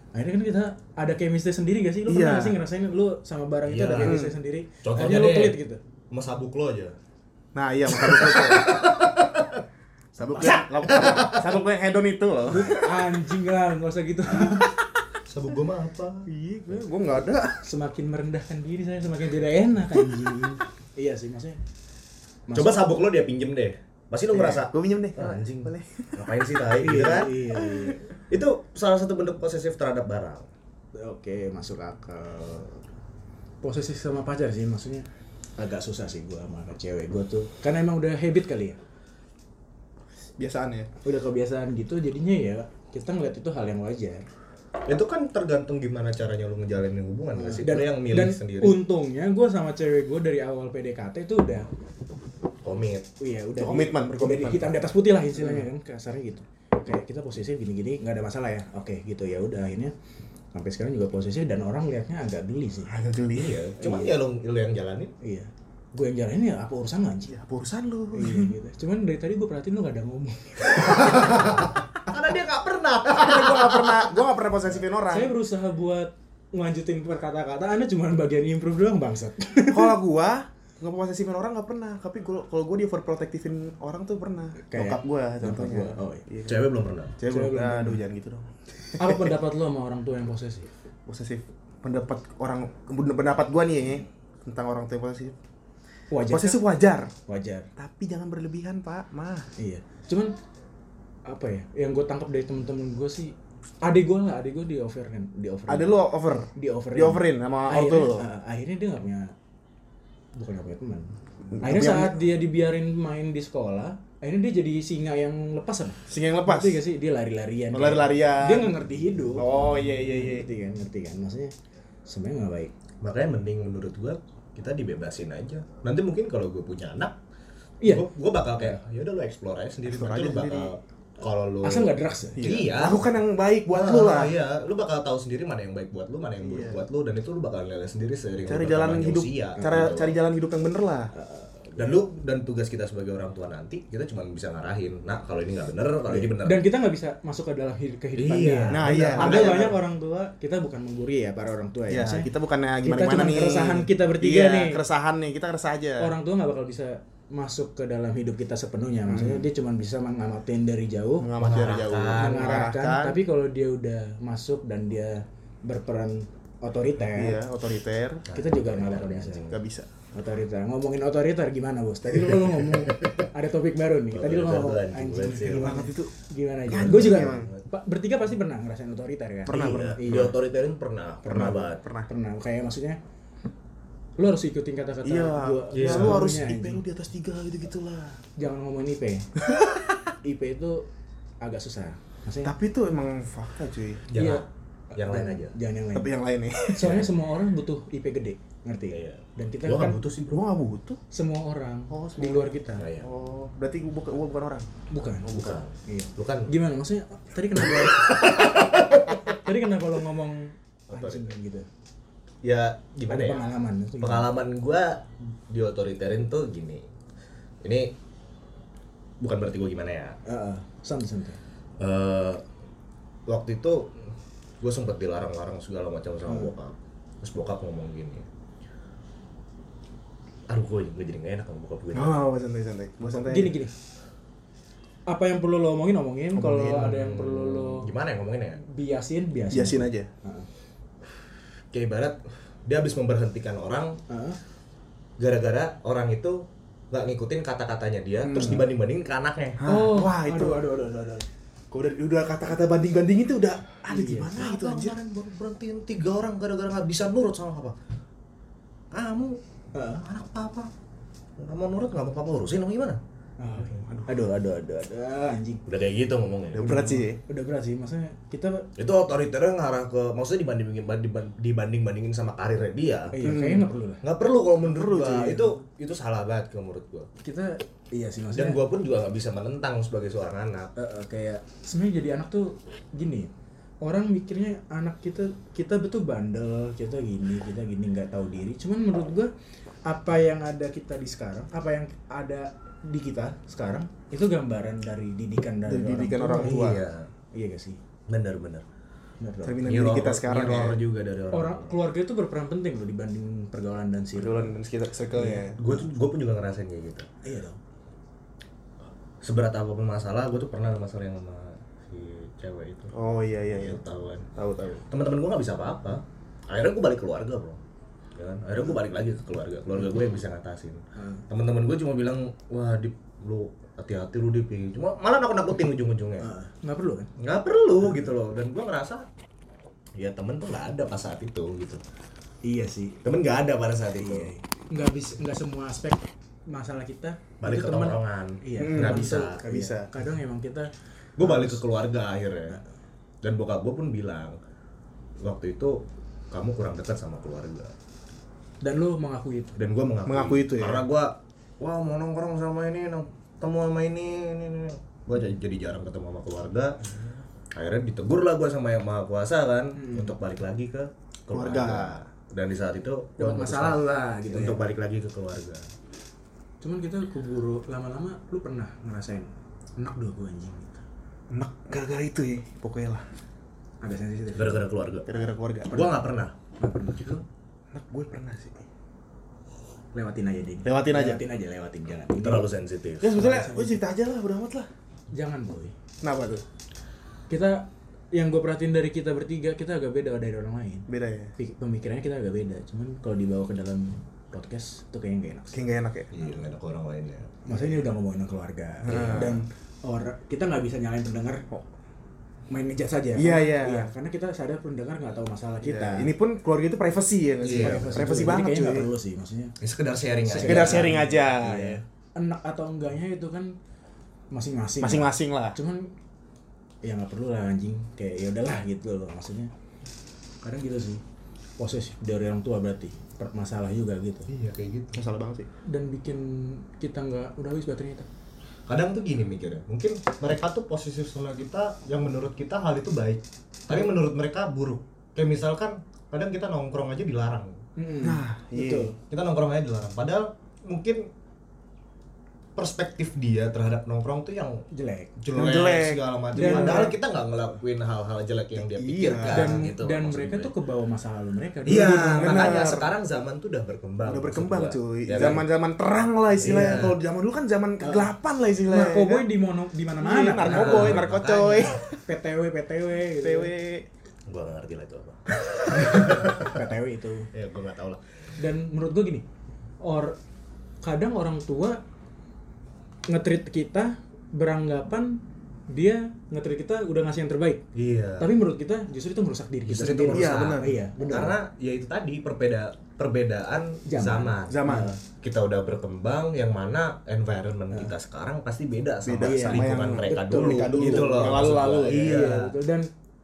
S4: akhirnya kan kita ada chemistry sendiri gak sih lu
S1: Iya.
S4: pernah gak sih ngerasain lu sama barang itu
S3: Iya.
S4: ada chemistry sendiri
S3: Contohnya
S4: lu pelit gitu
S3: sama sabuk lo aja
S1: Nah, iya, sabuk lo. Sabuk gue, sabuk gue hedon itu loh.
S4: anjing lah nggak usah gitu
S3: sabuk gue mah apa
S1: Iya, gue, gue nggak ada.
S4: semakin merendahkan diri saya semakin tidak enak anjing iya sih maksudnya
S3: coba sabuk lo dia pinjem deh pasti lo ngerasa
S1: Gue pinjem deh.
S3: "Ah, anjing
S1: Boleh.
S3: ngapain sih tai gitu kan
S4: iya, iya.
S3: itu salah satu bentuk posesif terhadap barang
S4: oke masuk akal posesif sama pacar sih maksudnya agak susah sih gua sama cewek gua tuh karena emang udah habit kali ya
S1: Biasaan ya.
S4: udah kebiasaan gitu jadinya ya kita ngeliat itu hal yang wajar
S3: itu kan tergantung gimana caranya lo ngejalanin hubungan gak sih?
S4: Dan
S3: yang milih
S4: dan
S3: sendiri.
S4: untungnya gue sama cewek gue dari awal PDKT itu udah
S3: komit.
S4: Iya udah
S1: Komitmen, berkomitmen.
S4: hitam di atas putih lah istilahnya kan kasarnya gitu. Kayak kita posesif gini-gini nggak ada masalah ya. Oke gitu ya udah akhirnya sampai sekarang juga posesif dan orang liatnya agak geli sih.
S1: Agak geli.
S3: iya. Cuman ya lo lo yang jalanin.
S4: Iya. Gue yang jalanin ya apa urusan lo anjing?
S1: Ya, apa urusan lu.
S4: iya gitu. Cuman dari tadi gue perhatiin lo gak ada ngomong
S3: pernah
S1: Karena gue gak pernah, gue gak pernah posesifin orang.
S4: saya berusaha buat ngelanjutin perkata-kata anda cuma bagian improve doang bangsat
S1: Kalau gua nggak posesifin orang nggak pernah, tapi gua kalau gue di overprotectivin orang tuh pernah.
S4: Kayak
S1: Bokap gua
S4: bokap
S1: contohnya.
S4: gua, oh iya.
S3: cewek belum pernah
S1: Cewek
S4: Cewek
S1: belum,
S4: belum
S1: aduh
S4: pernah.
S1: jangan gitu dong.
S4: apa pendapat lo sama orang tua yang posesif
S1: Posesif. Pendapat orang, pendapat gua nih ya, tentang orang tua yang posesif.
S4: wajar
S1: Posesif wajar,
S4: wajar
S1: tapi jangan berlebihan pak, mah.
S4: Iya. Cuman apa ya? Yang gue tangkap dari temen-temen gue sih, adik gue lah, adik gue di over kan, di over.
S1: Ada lu over,
S4: di over.
S1: di overin sama auto
S4: akhirnya,
S1: lo.
S4: uh, akhirnya dia nggak punya, bukan nggak punya teman. Akhirnya
S1: punya-
S4: saat dia dibiarin main di sekolah, akhirnya dia jadi singa yang lepas apa?
S1: Sing yang lepas.
S4: Ngerti gak sih? Dia lari-larian.
S1: Lari-larian.
S4: Dia nggak ngerti hidup.
S1: Oh iya iya iya.
S4: Ngerti kan? Ngerti kan? Maksudnya sebenarnya nggak baik.
S3: makanya mending menurut gua kita dibebasin aja nanti mungkin kalau gue punya anak
S4: Iya.
S3: gue bakal kayak ya udah lo explore aja sendiri
S1: Explore
S3: nanti
S1: aja
S3: lo bakal kalau lu
S4: asal nggak drugs ya
S3: Iya.
S1: Lakukan yang baik buat
S3: Ah,
S1: lu lah.
S3: Iya, lu bakal tahu sendiri mana yang baik buat lu, mana yang buruk
S1: Iya.
S3: buat lu dan itu lu bakal nilai sendiri seiring
S1: Cari jalan hidup,
S3: usia,
S1: cara
S3: gitu.
S1: cari jalan hidup yang bener lah.
S3: dan lu dan tugas kita sebagai orang tua nanti kita cuma bisa ngarahin. Nah, kalau ini nggak bener, kalau ini bener.
S4: dan kita nggak bisa masuk ke dalam hidup kehidupan
S3: Iya.
S4: dia
S1: Nah, iya.
S4: ada
S1: Makanya-
S4: banyak orang tua kita bukan menggurui ya para orang tua ya,
S1: Ya, kita bukannya gimana
S4: kita
S1: gimana
S4: cuma
S1: nih.
S4: keresahan kita bertiga
S1: Iya,
S4: nih.
S1: Keresahan nih, kita keresah aja.
S4: orang tua nggak bakal bisa masuk ke dalam hidup kita sepenuhnya maksudnya dia cuma bisa mengamatin dari jauh
S1: mengamati dari jauh,
S3: Mengarahkan,
S4: mengarahkan tapi kalau dia udah masuk dan dia berperan otoriter
S1: iya otoriter,
S4: kita juga nggak bakal bisa
S1: nggak bisa.
S4: otoriter ngomongin otoriter gimana bos tadi lu ngomong ada topik baru nih tadi lu ngomong
S3: anjing sih.
S4: gimana
S1: itu.
S4: gimana aja gue juga
S1: emang.
S4: Pak, bertiga pasti pernah ngerasain otoriter kan
S1: Pernah,
S3: Iya,
S1: pernah.
S3: Di
S4: Iya.
S3: otoriterin pernah, pernah banget.
S1: Pernah.
S4: pernah kayak maksudnya lu harus ikutin kata-kata
S1: Iya,
S4: gua
S1: ya,
S4: gua
S1: lu harus IP lu di atas tiga gitu gitulah.
S4: jangan ngomongin IP IP itu agak susah maksudnya
S1: Tapi itu emang fakta cuy.
S3: Jangan
S4: Iya.
S3: yang lain aja.
S4: jangan yang lain
S1: Tapi yang lain nih.
S4: soalnya semua orang butuh IP gede ngerti
S3: Iya.
S4: dan kita
S3: Gua
S4: kan
S3: butuh sih, Bro.
S1: Gua nggak butuh.
S4: semua orang
S1: Oh,
S4: di
S1: semua.
S4: luar kita
S3: Nah, iya.
S1: Oh, berarti gua bukan, gua bukan orang.
S4: bukan
S3: Bukan.
S4: iya
S3: Lu kan
S4: gimana maksudnya tadi kenapa tadi kenapa lo ngomong anjing gitu
S3: ya gimana ya?
S4: pengalaman?
S3: Pengalaman gua di otoriterin tuh gini. Ini bukan berarti gua gimana ya.
S4: Heeh, santai santai
S3: eh waktu itu gue sempet dilarang-larang segala macam sama
S4: Hmm.
S3: bokap terus bokap ngomong gini aduh gue gue jadi gak enak sama bokap gue
S1: Oh, santai santai. Gua santai.
S4: gini gini apa yang perlu lo omongin omongin kalau
S3: Ngomongin,
S4: ada yang perlu lo
S3: gimana ya ngomongin ya
S4: biasin biasin
S1: Biasin aja.
S4: Heeh.
S3: Kayak ibarat dia habis memberhentikan orang
S4: Heeh.
S3: gara-gara orang itu nggak ngikutin kata-katanya dia terus dibanding-bandingin ke anaknya
S4: oh
S1: wah, itu.
S4: aduh aduh aduh aduh, aduh.
S1: Kok udah udah kata-kata banding-banding itu udah ada
S4: Iya.
S1: gimana gitu
S3: Apa
S1: anjir.
S3: baru berhentiin tiga orang gara-gara nggak bisa nurut sama papa kamu
S4: Heeh.
S3: anak papa nggak mau nurut nggak mau papa urusin apa gimana
S4: Ah, aduh aduh aduh aduh anjing.
S3: Udah kayak gitu ngomongnya.
S1: Udah berat sih.
S4: udah berat sih maksudnya kita
S3: itu otoriternya ngarah ke maksudnya dibanding dibanding bandingin sama karirnya dia.
S4: Iya kayaknya nggak perlu lah.
S3: Nggak perlu kalau menurut
S1: Perlu,
S3: gua.
S1: cuy.
S3: itu itu salah banget kalau menurut gua.
S4: Kita iya sih
S3: dan
S4: maksudnya
S3: gua pun juga nggak bisa menentang sebagai seorang anak.
S4: Eh, eh, kayak sebenarnya jadi anak tuh gini orang mikirnya anak kita kita betul bandel kita gini kita gini nggak tahu diri. Cuman menurut gua apa yang ada kita di sekarang apa yang ada di kita sekarang itu gambaran dari didikan dari,
S1: Dari didikan orang tua.
S3: iya.
S4: Iya gak sih?
S3: Bener
S4: dong.
S1: Cerminan diri kita sekarang ya.
S3: juga dari orang,
S4: orang keluarga itu berperan penting loh dibanding pergaulan dan circle.
S1: Pergaulan dan sekitar circle ya.
S3: gue tuh gue pun juga ngerasain kayak gitu.
S4: Iya dong.
S3: Seberat apa pun masalah gue tuh pernah ada masalah yang sama si cewek itu.
S1: Oh iya iya iya.
S3: Tahu kan
S1: Tahu tahu.
S3: teman-teman gue nggak bisa apa-apa. Akhirnya gue balik keluarga bro ya kan? akhirnya gue balik lagi ke keluarga. Keluarga gue yang bisa ngatasin.
S4: Hmm.
S3: teman-teman gue cuma bilang wah di lu hati-hati lu dip. Cuma malah nakut nakutin ujung-ujungnya.
S4: Ah, nggak perlu kan?
S3: Nggak perlu gitu loh. Dan gue ngerasa ya temen tuh nggak ada pas saat itu gitu.
S4: Iya sih.
S3: Temen nggak ada pada saat itu.
S4: Iya. Nggak bisa nggak semua aspek masalah kita
S3: balik ke tongkrongan.
S4: Iya
S1: Hmm,
S3: nggak
S4: teman
S3: bisa
S1: nggak bisa.
S4: iya. kadang emang kita
S3: gue balik ke keluarga akhirnya. Dan bokap gue pun bilang waktu itu kamu kurang dekat sama keluarga
S4: dan lu mengakui itu
S3: dan gue mengakui,
S1: Mengakui itu ya?
S3: karena gue wah mau nongkrong sama ini nong ketemu sama ini ini, ini. gue jadi, jadi jarang ketemu sama keluarga akhirnya ditegur lah gue sama yang maha kuasa kan untuk balik lagi ke keluarga,
S1: Keluarga.
S3: dan di saat itu gua memutuskan
S4: masalah lah gitu
S3: untuk
S4: ya
S3: balik lagi ke keluarga
S4: cuman kita keburu lama-lama lu pernah ngerasain enak dua gua anjing gitu
S1: Enak gara-gara itu ya. Pokoknya lah.
S4: agak sensitif
S3: gara-gara keluarga
S1: Gara-gara keluarga.
S3: gue nggak pernah
S4: Nggak pernah gitu
S1: Enak gue pernah sih.
S4: lewatin aja deh
S1: Lewatin aja.
S4: lewatin aja lewatin jangan.
S3: Terlalu sensitif.
S1: Ya sebetulnya gue cerita aja lah, udah amat lah.
S4: jangan boy.
S1: Kenapa tuh?
S4: kita yang gue perhatiin dari kita bertiga kita agak beda dari orang lain.
S1: Beda ya.
S4: Pemikirannya kita agak beda. Cuman kalau dibawa ke dalam podcast itu kayaknya gak enak.
S1: Kayak gak enak ya.
S3: iya nggak ada ke orang lain ya.
S4: Maksudnya ini udah ngomongin keluarga. Dan orang kita nggak bisa nyalain pendengar. Kok main ngejat saja.
S1: Iya, iya.
S4: karena kita sadar pendengar nggak tahu masalah
S1: Kita.
S4: kita.
S1: Ini pun keluarga itu privacy ya?
S3: Iya,
S1: privacy,
S4: Jadi
S1: banget cuy.
S4: perlu sih maksudnya.
S3: ini sekedar sharing aja
S1: Sekedar sharing aja.
S4: Iya. Enak atau enggaknya itu kan masing-masing.
S1: Masing-masing lah.
S4: Cuman ya nggak perlu lah anjing kayak ya udahlah gitu loh maksudnya. Kadang gitu sih. Posesif dari orang tua berarti masalah juga gitu
S3: iya kayak gitu
S1: Masalah banget sih.
S4: dan bikin kita nggak udah habis baterainya kita
S3: kadang tuh gini mikirnya mungkin mereka tuh posisi sama kita yang menurut kita hal itu baik tapi menurut mereka buruk kayak misalkan kadang kita nongkrong aja dilarang
S4: Mm-mm.
S1: Nah, iya.
S4: betul
S3: kita nongkrong aja dilarang padahal mungkin perspektif dia terhadap nongkrong tuh yang
S4: jelek
S3: jelek,
S1: jelek.
S3: segala macam
S4: Dan-
S3: padahal kita nggak ngelakuin hal-hal jelek yang dia
S1: Iya.
S3: pikirkan
S4: dan
S3: gitu
S4: dan mereka
S3: gue.
S4: tuh kebawa masa lalu mereka
S3: Iya,
S1: Benar.
S3: makanya sekarang zaman tuh udah berkembang.
S1: Udah berkembang cuy.
S3: Ya kan?
S1: Zaman-zaman terang lah istilahnya.
S3: Iya.
S1: Kalau zaman dulu kan zaman kegelapan lah istilahnya.
S4: narkoboy
S1: kan?
S4: di mono di
S1: Iya,
S4: mana-mana
S1: narkoboy,
S3: Nah,
S1: narkocoy,
S4: PTW PTW gitu.
S1: PW.
S3: Gua gak ngerti lah itu apa.
S4: PTW itu
S3: Ya gua gak tahu lah.
S4: dan menurut gue gini or kadang orang tua ngetrit kita beranggapan dia ngetrit kita udah ngasih yang terbaik
S3: Iya.
S4: tapi menurut kita justru itu merusak diri kita
S3: Justru itu
S4: sendiri.
S1: Iya,
S3: merusak.
S1: benar.
S4: iya benar
S3: Karena ya itu tadi perbeda perbedaan
S4: Zaman.
S3: zaman.
S1: Zaman.
S3: Kita udah berkembang yang mana environment kita sekarang pasti beda sama,
S1: Beda sama
S3: lingkungan
S1: yang-
S3: mereka
S4: betul,
S3: dulu.
S1: mereka dulu.
S3: Gitu loh.
S1: Lalu-lalu,
S3: gua.
S1: ya.
S3: Iya.
S4: betul. dan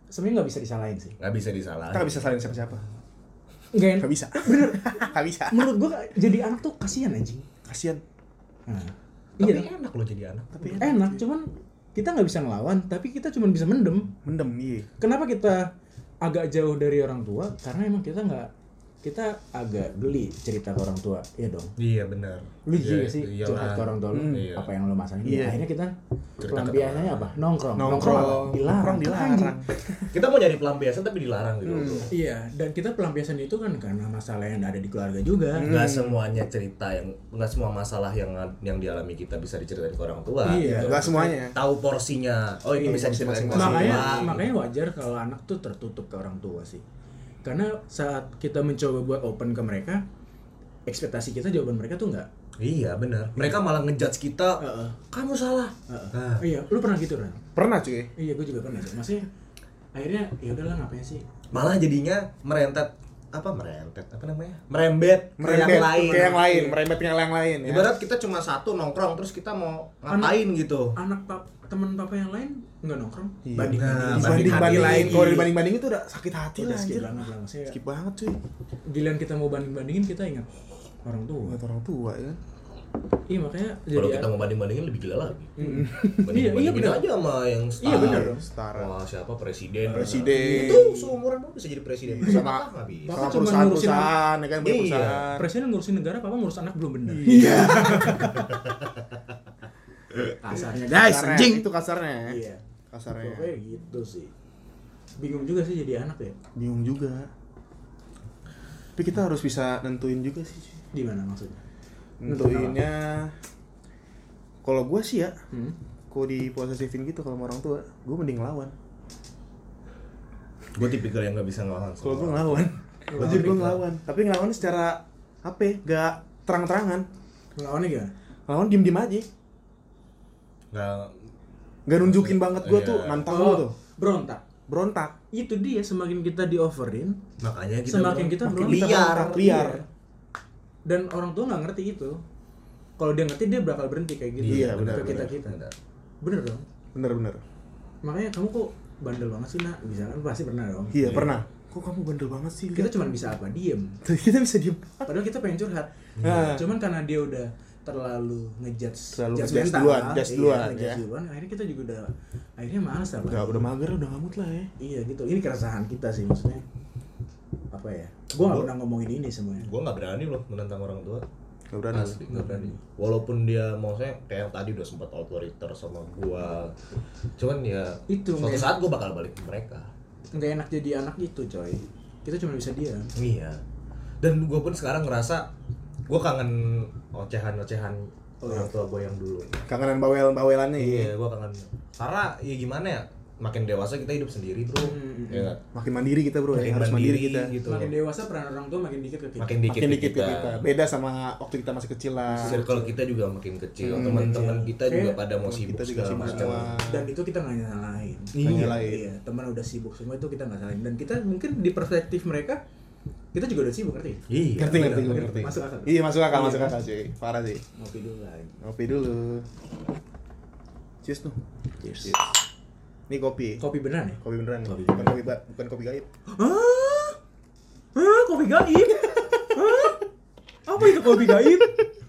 S4: sebenarnya nggak bisa disalahin sih
S3: Gak bisa disalahin.
S1: Kita nggak bisa saling siapa-siapa.
S4: nggak
S1: Nggak bisa. Bener. Nggak bisa.
S4: menurut gue jadi anak tuh kasihan anjing
S1: Kasian.
S4: nah,
S3: Tapi
S4: iya
S3: enak loh jadi anak.
S1: Tapi
S4: enak cuman kita nggak bisa ngelawan tapi kita cuma bisa mendem
S1: mendem iya.
S4: kenapa kita agak jauh dari orang tua karena emang kita nggak kita agak geli cerita ke orang tua ya dong
S3: Iya benar.
S4: lu
S3: Iya,
S4: juga sih
S3: iyalah.
S4: curhat ke orang tua lu
S3: Hmm. Iya.
S4: apa yang lu masalahin
S1: Iya.
S4: akhirnya kita
S3: Cerita
S4: pelampiasannya apa nongkrong
S1: Nongkrong,
S4: apa? dilarang
S1: nongkrong dilarang.
S4: Anjing.
S3: Kita mau nyari pelampiasan tapi dilarang gitu.
S1: Hmm.
S4: iya dan kita pelampiasan itu kan karena masalah yang ada di keluarga juga
S3: nggak semuanya cerita yang nggak semua masalah yang yang dialami kita bisa diceritain ke orang tua
S4: Iya.
S3: Gitu.
S1: Nggak semuanya.
S3: tahu porsinya oh itu
S1: Iya,
S3: bisa diceritain ke
S1: masing-masing.
S3: orang
S4: makanya
S3: tua
S4: makanya wajar kalau anak tuh tertutup ke orang tua sih karena saat kita mencoba buat open ke mereka ekspektasi kita jawaban mereka tuh enggak
S3: iya benar mereka malah ngejudge kita
S4: Heeh.
S3: kamu salah
S4: Heeh.
S3: Nah,
S4: iya lu pernah gitu kan
S1: Pernah cuy.
S4: iya gue juga pernah sih maksudnya akhirnya ya udahlah ngapain sih
S3: malah jadinya merentet apa merentet apa namanya merembet ke
S1: Merembet
S3: yang lain
S1: ke yang lain, merembet ke yang lain ya.
S3: ibarat kita cuma satu nongkrong terus kita mau ngapain gitu
S4: anak pap teman papa yang lain nggak nongkrong
S1: Iya.
S4: banding
S3: Nah,
S4: banding
S3: banding lagi.
S1: Kalau dibanding bandingin itu udah sakit hati
S4: udah
S1: lah
S4: skip banget maksudnya
S1: Skip banget cuy.
S4: giliran kita mau banding bandingin kita ingat orang tua
S1: orang tua ya.
S4: Iya makanya jadi
S3: kalau kita mau banding bandingin lebih gila lagi
S4: Mm.
S3: banding
S4: Iya, iya
S3: bandingin
S4: benar.
S3: aja sama yang setara
S4: Iya, benar.
S1: Setara.
S3: wah siapa presiden
S1: Presiden.
S3: itu seumuran lu bisa jadi presiden bisa
S1: Sama-
S3: apa bisa
S1: Sama
S4: cuma
S1: perusahaan-perusahaan ya kan
S3: Iya.
S1: perusahaan.
S4: presiden ngurusin negara papa ngurus anak belum bener
S1: Iya.
S4: kasarnya guys anjing
S1: Itu kasarnya.
S4: iya
S1: Kasarnya.
S4: pokoknya gitu sih bingung juga sih jadi anak ya
S1: Bingung juga. Tapi kita harus bisa nentuin juga sih.
S4: di mana maksudnya
S1: Nentuinnya kalau gue sih ya,
S4: hmm?
S1: kalau di posesifin gitu kalau sama orang tua, gue mending ngelawan.
S3: gue tipikal yang nggak bisa ngelawan
S1: Kalau gue ngelawan,
S4: Ngelawan
S1: Anjir gue ngelawan. Tapi ngelawan secara apa? ya, Gak terang-terangan.
S4: lawannya gimana
S1: Ngelawan diem-diem aja.
S3: nggak
S1: Gak nunjukin banget gue
S3: Iya.
S1: tuh nantang lo tuh.
S4: berontak
S1: Berontak.
S4: itu dia semakin kita di overin
S3: makanya kita
S4: semakin
S3: bro-
S4: kita berontak
S1: liar, liar.
S4: Iya. Dan orang tua nggak ngerti itu kalau dia ngerti dia bakal berhenti kayak gitu
S1: Iya,
S4: ke
S1: benar,
S4: kita kita
S3: benar.
S4: bener dong
S1: Bener-bener.
S4: makanya kamu kok bandel banget sih nak bisa kan pasti pernah dong
S1: Iya, pernah. Kok kamu bandel banget sih?
S4: kita cuma bisa apa diem
S1: kita bisa diem.
S4: padahal kita pengen curhat
S1: Nah.
S4: cuman karena dia udah terlalu ngejudge
S1: Terlalu ngejudge duluan,
S4: iya,
S1: duluan,
S4: ngejudge
S1: ya.
S4: duluan, akhirnya kita juga udah akhirnya males apa
S1: Udah, udah mager, udah ngamut lah ya.
S4: iya gitu ini keresahan kita sih maksudnya apa ya? Gua nggak pernah ngomongin ini semuanya.
S3: gue nggak berani loh menentang orang tua.
S1: Gak berani.
S3: asli nggak berani. walaupun dia maksudnya kayak yang tadi udah sempat otoriter sama gua. Cuman ya
S4: Itu,
S3: suatu saat gua bakal balik ke mereka.
S4: Nggak enak jadi anak gitu coy. Kita cuma bisa diam.
S3: Iya. Dan gua pun sekarang ngerasa gua kangen ocehan-ocehan
S4: Oh,
S3: orang
S4: iya.
S3: tua gua yang dulu.
S1: Kangenan bawel-bawelannya ya.
S3: iya gua kangen. Karena ya gimana ya makin dewasa kita hidup sendiri bro
S4: Hmm,
S3: ya nggak?
S1: Makin mandiri kita bro ya,
S3: makin
S1: harus mandiri kita.
S3: gitu
S4: makin dewasa peran orang tua makin dikit ke kita
S3: makin dikit,
S1: Makin dikit
S3: kita.
S1: kita. Beda sama waktu kita masih kecil lah.
S3: circle kita juga makin kecil
S1: Hmm,
S3: teman-teman
S4: kecil.
S3: kita juga pada mau
S1: kita
S3: sibuk
S1: juga
S3: segala
S1: sibuk
S3: macam
S1: semua.
S4: dan itu kita nggak nyalahin
S1: Nggak
S3: Iya.
S1: nyalain.
S4: iya teman udah sibuk semua itu kita nggak salahin dan kita mungkin di perspektif mereka kita juga udah sibuk ngerti
S3: iya
S1: Ngerti, ngerti, gue ngerti.
S4: Masuk akal.
S1: Iya, masuk akal,
S4: Iya.
S1: masuk akal cuy. Parah sih.
S4: ngopi dulu lagi
S1: Ngopi dulu. Cheers tuh.
S4: cheers
S1: Ini kopi.
S4: kopi beneran ya
S1: Kopi beneran.
S3: Kopi
S1: Bukan kopi ba- bukan kopi gaib.
S4: Hah? Hah? kopi gaib Hah? apa itu kopi gaib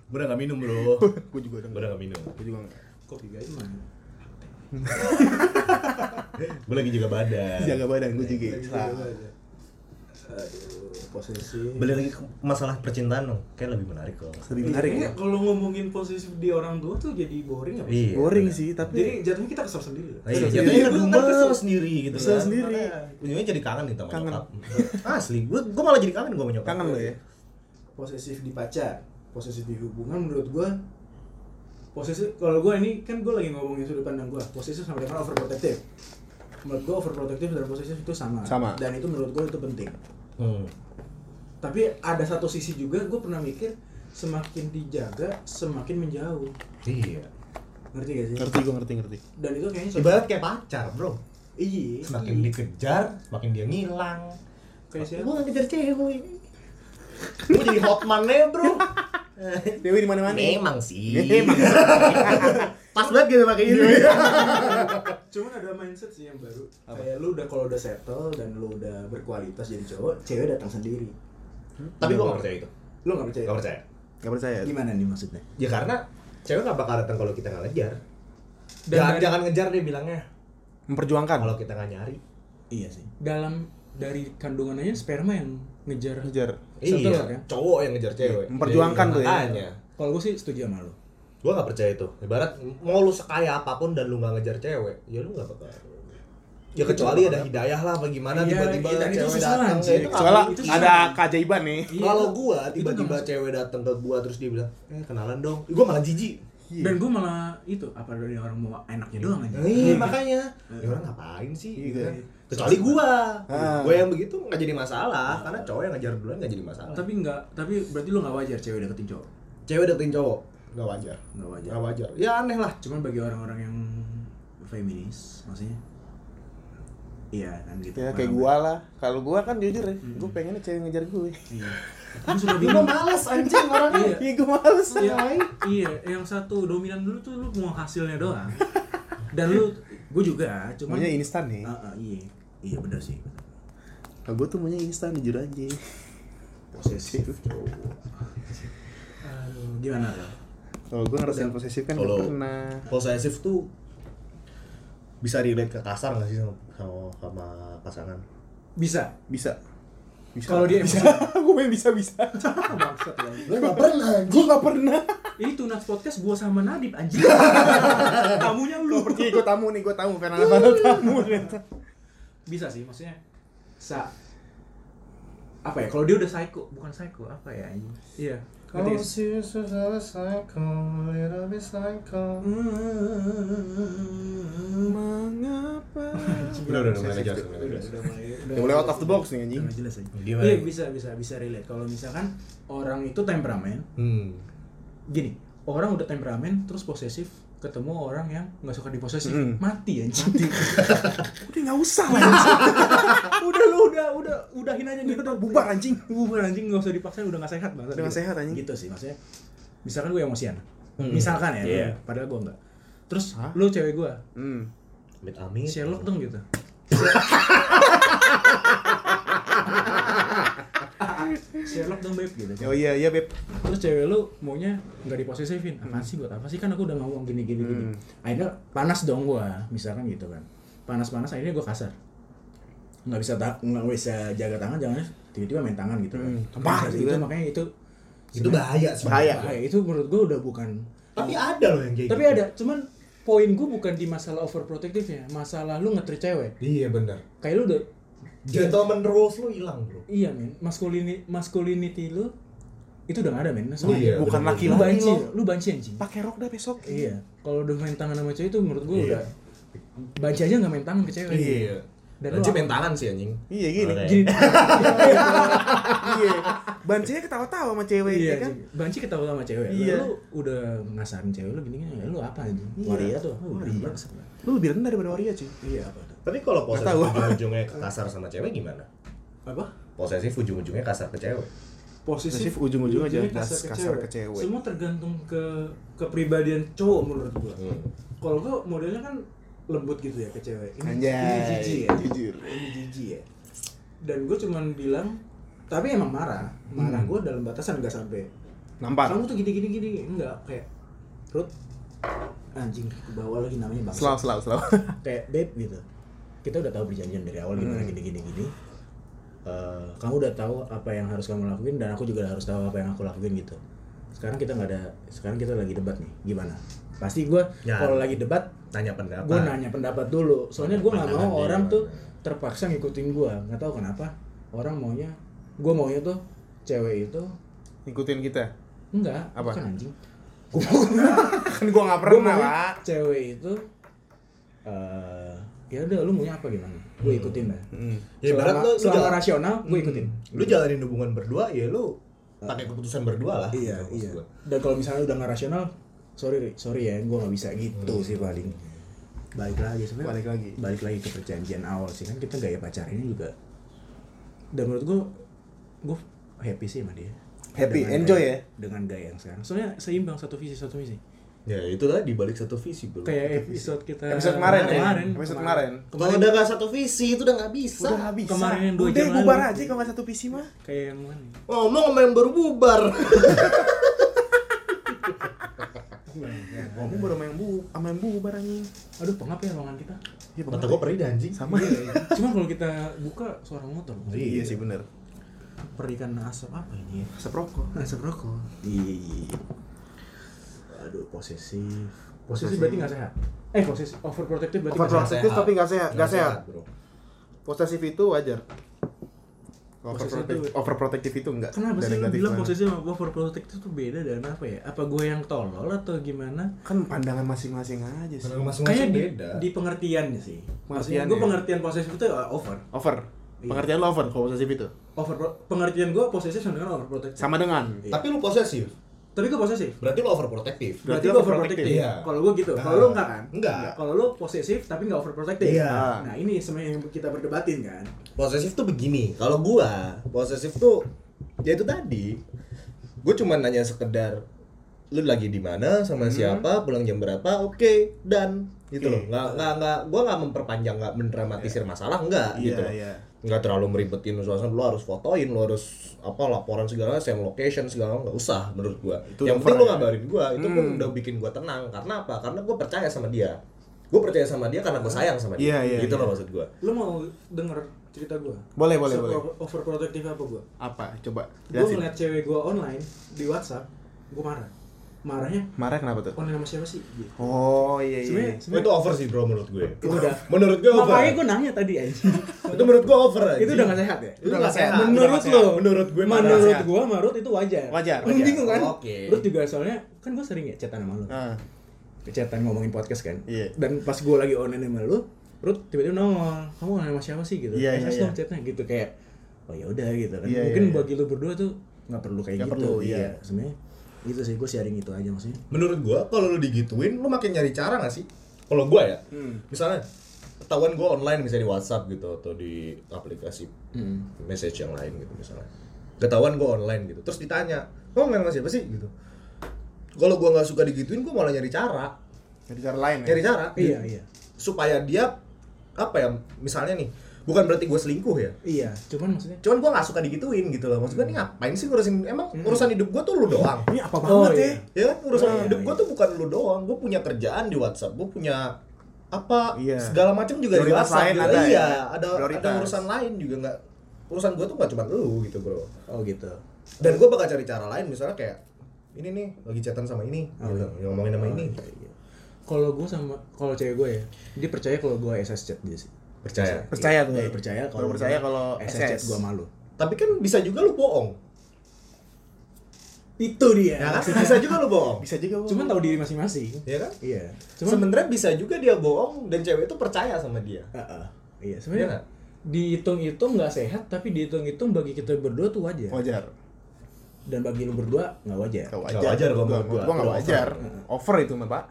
S3: Gua udah gak minum bro
S1: Gue juga udah.
S3: Udah gak minum
S1: Gue juga nggak.
S4: Kopi guys mah.
S3: gue lagi juga badan
S1: Jaga badan gue juga.
S4: Posesif.
S3: balik lagi ke masalah percintaan dong kayak lebih menarik kok
S1: Lebih menarik
S4: Kayaknya
S1: ya.
S4: Kalau ngomongin posesif di orang tua tuh jadi boring apa
S3: Iya.
S1: Boring sih, tapi
S4: Jadi jatuhnya kita kesel sendiri.
S3: Nah, iya, jatuhnya
S4: Gua kesel.
S3: kesel sendiri gitu
S1: Kesel
S3: kan.
S1: sendiri.
S3: Ujungnya jadi kangen nih sama
S1: Kangen.
S3: nyokap. Asli, gue gue malah jadi kangen gue sama nyokap.
S1: kangen lo ya.
S4: Posesif di pacar, posesif di hubungan menurut gua posesif kalau gua ini kan gua lagi ngomongin sudut pandang gua posesif sama dengan overprotective menurut gua overprotective dan posesif itu sama
S1: Sama.
S4: dan itu menurut gua itu penting
S3: Hmm.
S4: tapi ada satu sisi juga gua pernah mikir semakin dijaga semakin menjauh
S3: Iya.
S4: ngerti gak sih
S1: Ngerti gue ngerti ngerti.
S4: dan itu kayaknya suatu-
S3: Ibarat kayak pacar, bro.
S4: iya
S3: Semakin
S4: iya.
S3: dikejar, semakin dia ngilang.
S4: kayak siapa
S3: Gue ngejar cewek. Gue jadi hotman ya, bro.
S1: Dewi di mana-mana.
S3: Memang sih.
S1: Memang.
S3: Pas banget gitu pakai ini.
S4: cuman ada mindset sih yang baru kayak lu udah kalau udah settle dan lu udah berkualitas jadi cowok cewek datang sendiri
S3: Tapi gue gak percaya itu.
S4: lu nggak percaya
S3: Gak percaya.
S1: Gak percaya.
S4: gimana nih maksudnya
S3: Ya karena cewek gak bakal datang kalau kita gak ngejar.
S4: Dan
S3: jangan,
S4: dari-
S3: jangan ngejar dia bilangnya.
S1: Memperjuangkan.
S3: Kalau kita gak nyari.
S4: iya sih dalam dari kandungan aja sperma yang ngejar
S1: Ngejar.
S3: Iya,
S4: kan?
S3: cowok yang ngejar cewek.
S1: Memperjuangkan
S3: Iya,
S1: tuh ya.
S3: Makanya.
S4: kalau gue sih setuju sama lu
S3: Gue gak percaya itu. Ibarat mau lu sekaya apa pun dan lu gak ngejar cewek, ya lu gak bakal. Ya kecuali ada hidayah lah apa gimana
S4: Iya,
S3: tiba-tiba
S4: iya, itu
S3: cewek datang ya itu
S1: Soalnya
S3: mungkin.
S1: ada keajaiban nih.
S4: Iya,
S3: Kalau
S4: itu-
S3: gua
S4: itu
S3: tiba-tiba cewek datang ke gua terus dia bilang, "Eh, kenalan dong." Gua malah jijik.
S4: dan gue malah itu apa dari orang mau enaknya doang aja
S3: Iya, makanya. Ya orang ngapain sih?
S1: Iya,
S3: gitu kan.
S1: iya.
S3: Kecuali gua.
S1: Ah.
S3: Gua yang begitu nggak jadi masalah karena cowok yang ngejar duluan nggak jadi masalah.
S4: tapi enggak tapi berarti lu nggak wajar cewek deketin cowok
S3: cewek deketin cowok nggak wajar.
S4: nggak wajar
S3: Nggak wajar. Ya aneh lah.
S4: cuman bagi orang-orang yang feminis maksudnya iya kan gitu
S1: Ya kayak gua lah. Kalau gua kan jujur ya, gua pengennya cewek ngejar gue.
S4: iya Gua sudah bingung
S3: males anjing orangnya.
S4: iya
S1: Iya, gua males.
S4: Iya, iya, yang satu dominan dulu tuh lu mau hasilnya doang. Dan lu, gue juga, cuman
S1: Maunya instan nih.
S4: Ah, ah, iya, iya bener sih.
S1: Kalau gua tuh maunya instan jujur aja.
S4: Posesif. Aduh, gimana Rel?
S1: Kalau gua ngerasain posesif kan
S3: Kalau-
S1: gak pernah.
S3: posesif tuh bisa relate ke kasar nggak sih sama, sama, sama pasangan?
S4: Bisa.
S1: Bisa. Bisa.
S4: Kalau dia
S1: bisa. gua main bisa bisa.
S4: Bangsat.
S3: Gue nggak pernah.
S1: gua gak pernah.
S4: Ini Tunas Podcast gua sama Nadib anjing. Tamunya lu.
S1: Pergi gua tamu nih, gua tamu karena apa tamu.
S4: Bisa sih, maksudnya sa apa ya? Kalau dia udah psycho, bukan psycho, apa ya? Iya. Ngerti?
S1: Mengapa?
S3: Udah, udah, mulai mulai
S4: Udah, mulai- udah
S1: Udah mulai out of the box nih anjing.
S4: Jelas aja. Iya bisa bisa bisa relate. Kalau misalkan orang itu temperamen,
S3: Hmm.
S4: gini, orang udah temperamen terus posesif ketemu orang yang nggak suka diposesif,
S1: Mm.
S4: mati anjing.
S1: Udah enggak usah lah.
S4: udah lu udah udah udahin aja gitu.
S1: Udah bubar anjing.
S4: Bubar anjing nggak usah dipaksain udah nggak sehat banget.
S1: Udah nggak sehat, anjing.
S4: Gitu sih maksudnya. Misalkan gue emosian.
S3: Mm.
S4: Misalkan ya,
S3: Iya.
S4: padahal gue enggak. Terus
S1: Hah?
S4: lu cewek gue,
S1: Hmm.
S3: Amit amit.
S4: Sherlock dong gitu. Sherlock dong beb gitu.
S1: Oh iya iya beb.
S4: terus cewek lu maunya nggak diposesifin apa sih buat apa sih kan aku udah ngomong gini gini gini
S1: Hmm.
S4: akhirnya panas dong gua misalkan gitu kan panas panas akhirnya gua kasar nggak bisa tak nggak bisa jaga tangan jangan tiba-tiba main tangan gitu kan
S1: Hmm. Gitu
S4: itu
S1: kan?
S4: makanya itu
S3: Itu bahaya sih.
S1: Bahaya.
S4: bahaya itu menurut gua udah bukan
S3: Tapi ada loh yang kayak
S4: tapi
S3: gitu.
S4: ada cuman poin gua bukan di masalah overprotective ya masalah lu ngetrit cewek
S3: Iya benar.
S4: kayak lu udah
S3: Gentleman rules lu hilang bro.
S4: iya men masculinity masculinity lu itu udah gak ada men
S3: Oh, iya,
S1: Bukan laki
S4: lu banci
S1: lo.
S4: lu banci anjing
S1: Pakai rok dah besok.
S4: Iya, kalau udah main tangan sama cewek itu menurut gue
S3: Iya.
S4: udah banci aja nggak main tangan ke cewek.
S3: Iya.
S4: Dan
S3: Dan
S4: lu
S3: main tangan sih anjing.
S1: Iya gini.
S3: Oke.
S4: Gini,
S1: Iya. Bancinya ketawa-tawa sama cewek
S4: iya
S1: ya kan.
S4: banci ketawa sama cewek.
S1: Iya.
S4: Lu udah ngasarin cewek lu gini gini, lu apa anjing?
S1: Iya.
S4: Waria tuh, oh,
S1: Waria. Lu lebih rendah daripada waria cuy.
S4: Iya apa?
S3: Tapi kalau posesif ujung-ujungnya kasar sama cewek gimana?
S4: Apa?
S3: Posesif ujung-ujungnya kasar ke cewek.
S1: Posesif ujung-ujung aja
S4: ujungnya
S1: gas kasar ke cewek.
S4: Semua tergantung ke kepribadian cowok menurut gua.
S3: Hmm.
S4: Kalau gua modelnya kan lembut gitu ya ke cewek. Ini,
S1: Anjay,
S4: ini jijik ya.
S1: jujur.
S4: Ini jijik ya. Dan gue cuman bilang, tapi emang marah. Marah
S1: Hmm.
S4: gue dalam batasan gak sampai
S1: Nampak.
S4: kamu tuh gini gini gini enggak kayak Ruth anjing ke bawah lagi namanya bangsa
S1: Slow, slow, slow.
S4: kayak babe gitu kita udah tahu perjanjian dari awal gimana
S1: Hmm.
S4: gini gini gini Eh, kamu udah tahu apa yang harus kamu lakuin dan aku juga harus tahu apa yang aku lakuin gitu sekarang kita nggak ada sekarang kita lagi debat nih gimana pasti gue
S3: Ya.
S4: kalau lagi debat
S3: Tanya pendapat.
S4: gue nanya pendapat dulu soalnya gue nggak mau orang tuh terpaksa ngikutin gue nggak tahu kenapa orang maunya gue maunya tuh cewek itu
S1: Ikutin kita.
S4: enggak
S1: Apa?
S4: bukan anjing
S1: kan gua nggak
S4: gue
S1: pernah,
S4: maunya
S1: Pak.
S4: cewek itu eh ya udah lu maunya apa gimana? Gue ikutin dah.
S1: Hmm.
S3: Ya,
S4: selama,
S3: lu- lu
S4: selama
S3: jalan-
S4: rasional gue ikutin.
S3: Lu jalanin hubungan berdua ya lu pakai keputusan berdua lah.
S4: iya
S3: gitu,
S4: iya.
S3: gua.
S4: dan kalau misalnya udah nggak rasional sorry sorry ya gue nggak bisa gitu sih paling. Balik lagi sebenarnya
S1: Balik lagi.
S4: balik lagi ke perjanjian awal sih kan kita gaya pacarannya juga. Dan menurut gue gue happy sih sama dia.
S1: Happy,
S4: Dengan
S1: enjoy
S4: gaya-
S1: ya?
S4: dengan gaya yang sekarang. Soalnya seimbang satu visi satu misi
S3: Ya itu tadi balik satu visi bro.
S4: kayak episode kita
S1: Episode kemarin ya?
S4: kemarin
S1: Episode kemarin.
S3: Kalau udah gak satu visi itu udah gak bisa.
S1: Udah nggak bisa.
S4: Kemarin yang dua
S1: Udah
S4: jam
S1: bubar
S4: lalu.
S1: aja kalau nggak satu visi mah.
S4: kayak yang mana
S3: Ngomong sama yang baru bubar.
S1: Ngomong baru main bu, sama yang bubar anjing.
S4: aduh pengap ya ruangan kita
S1: Iya,
S3: Kata gue perih dah, anjing.
S1: sama.
S4: cuma kalau kita buka suara motor
S1: Iya sih bener.
S4: perikan asap apa ini ya
S1: Asap rokok.
S4: asap rokok iya aduh posesif posesif berarti nggak sehat eh posesif overprotective berarti nggak sehat
S1: Overprotective tapi nggak sehat, nggak sehat.
S3: bro.
S1: Posesif itu wajar. Overprotective,
S4: itu-
S1: overprotective itu enggak.
S4: Kenapa sih lu bilang posesif sama overprotective itu beda dan apa ya? Apa gue yang tolol atau gimana?
S1: Kan pandangan masing-masing aja sih.
S3: Karena masing-masing
S4: Kayak di,
S3: beda.
S4: di pengertiannya sih. Maksudnya gue pengertian posesif itu uh, over.
S1: Over.
S4: Iya.
S1: Pengertian lo over kalau posesif itu.
S4: Over pengertian gue posesif sama dengan overprotective.
S1: Sama dengan.
S4: Iya.
S3: Tapi lu posesif.
S4: Tapi gue posesif.
S3: Berarti lu overprotective.
S1: Berarti
S4: Berarti
S1: lo
S4: gue
S1: overprotective.
S3: Iya.
S4: Kalau gue gitu. Kalau lu enggak kan?
S3: Enggak.
S4: Kalau lu posesif tapi enggak overprotective.
S3: Iya.
S4: Nah, ini sebenarnya yang kita berdebatin kan.
S3: Posesif tuh begini. Kalau gua, posesif tuh ya itu tadi. Gue cuma nanya sekedar lu lagi di mana sama siapa, pulang jam berapa, oke, dan gitu
S1: Oke.
S3: loh. Nggak nggak nggak gua nggak memperpanjang, nggak mendramatisir masalah, enggak gitu loh.
S1: iya.
S3: nggak terlalu meribetin suasana lu harus fotoin lu harus apa laporan segala same location segala nggak usah menurut gua
S1: Itu
S3: yang penting
S1: ya?
S3: ngabarin gua itu pun
S1: Hmm.
S3: udah bikin gua tenang karena apa karena gua percaya sama dia gua percaya sama dia karena gua sayang sama dia
S1: Iya, iya,
S3: gitu
S1: iya.
S3: loh maksud gua
S4: Lu mau denger cerita gue?
S1: Boleh, boleh, boleh.
S4: Overprotective apa gue?
S1: Apa? Coba.
S4: Gue ngeliat cewek gue online di WhatsApp, gue marah. Marahnya
S1: Marah kenapa tuh?
S4: online sama siapa sih? Gitu.
S1: Oh iya iya.
S4: Sebenarnya, sebenarnya
S3: itu over sih bro menurut gue
S4: itu udah.
S3: menurut gua over
S4: Makanya gue nanya tadi aja.
S3: itu menurut gua over aja
S4: itu udah gak sehat ya?
S3: itu nggak sehat
S4: Menurut lo,
S3: menurut gue
S4: menurut gue Marut itu wajar.
S1: Wajar, wajar.
S4: bingung kan?
S3: Oke.
S4: Terus juga soalnya kan gue sering ya chatan sama lu.
S1: Ah,
S4: Chatan ngomongin podcast kan.
S1: Iya.
S4: Dan pas gue lagi online sama lu, Rut tiba-tiba nongol, kamu online sama siapa sih gitu?
S1: Iya, iya,
S4: dong chatnya gitu kayak, oh ya udah gitu kan.
S1: Iya,
S4: Mungkin
S1: iya, iya.
S4: bagi lu berdua tuh nggak perlu kayak
S1: Nggak
S4: gitu.
S1: perlu, iya.
S4: Sebenarnya itu sih gue sharing itu aja maksudnya.
S3: menurut gua kalau lu digituin lu makin nyari cara gak sih kalau gua ya
S1: Hmm.
S3: misalnya ketahuan gua online misalnya di WhatsApp gitu atau di aplikasi
S4: Hmm.
S3: message yang lain gitu misalnya ketahuan gua online gitu terus ditanya oh main sama siapa sih gitu kalau gua nggak suka digituin gua malah nyari cara
S1: Jadi cara lain ya.
S3: nyari cara
S4: Iya iya.
S3: supaya dia apa ya misalnya nih bukan berarti gue selingkuh ya
S4: Iya, cuman maksudnya
S3: cuman gua nggak suka digituin gitu loh maksud gua nih ngapain sih ngurusin emang urusan hidup gua tuh lu doang
S1: Ini apa
S4: Oh,
S1: banget
S4: iya.
S1: ya?
S3: ya kan urusan
S4: Iya,
S3: hidup
S4: iya.
S3: gue tuh bukan lu doang gue punya kerjaan di WhatsApp gue punya apa
S1: Iya.
S3: segala macam juga di WhatsApp
S1: lain ada ya?
S3: iya ada
S1: Prioritas.
S3: ada urusan lain juga nggak urusan gue tuh nggak cuma lu gitu bro
S4: oh gitu.
S3: dan gue bakal cari cara lain misalnya kayak ini nih lagi chatan sama ini
S4: Oh,
S3: gitu,
S4: iya.
S3: ngomongin sama ini
S4: Iya, iya. Kalau gue sama kalau cewek gue ya, dia percaya kalau gue SS chat dia sih.
S3: Percaya
S1: Percaya tuh
S4: Iya,
S1: ya?
S4: percaya kalau
S1: percaya kalau
S4: SS gue malu.
S3: tapi kan bisa juga lu bohong
S4: Itu dia.
S3: ya kan bisa juga lu bohong
S1: Bisa juga. Bu.
S4: Cuman tahu diri masing-masing.
S3: ya kan
S4: Iya. Cuman
S3: sebenarnya bisa juga dia bohong dan cewek itu percaya sama dia
S4: Heeh. iya,
S3: Iya
S4: sebenarnya
S3: nggak?
S4: dihitung-hitung nggak sehat, tapi dihitung-hitung bagi kita berdua tuh wajar.
S1: wajar.
S4: Dan bagi lu berdua nggak wajar.
S1: Gak
S3: Nggak wajar kalau menurut gua.
S1: Gua nggak
S3: Lu
S1: wajar.
S4: over.
S1: Over itu mah, Pak.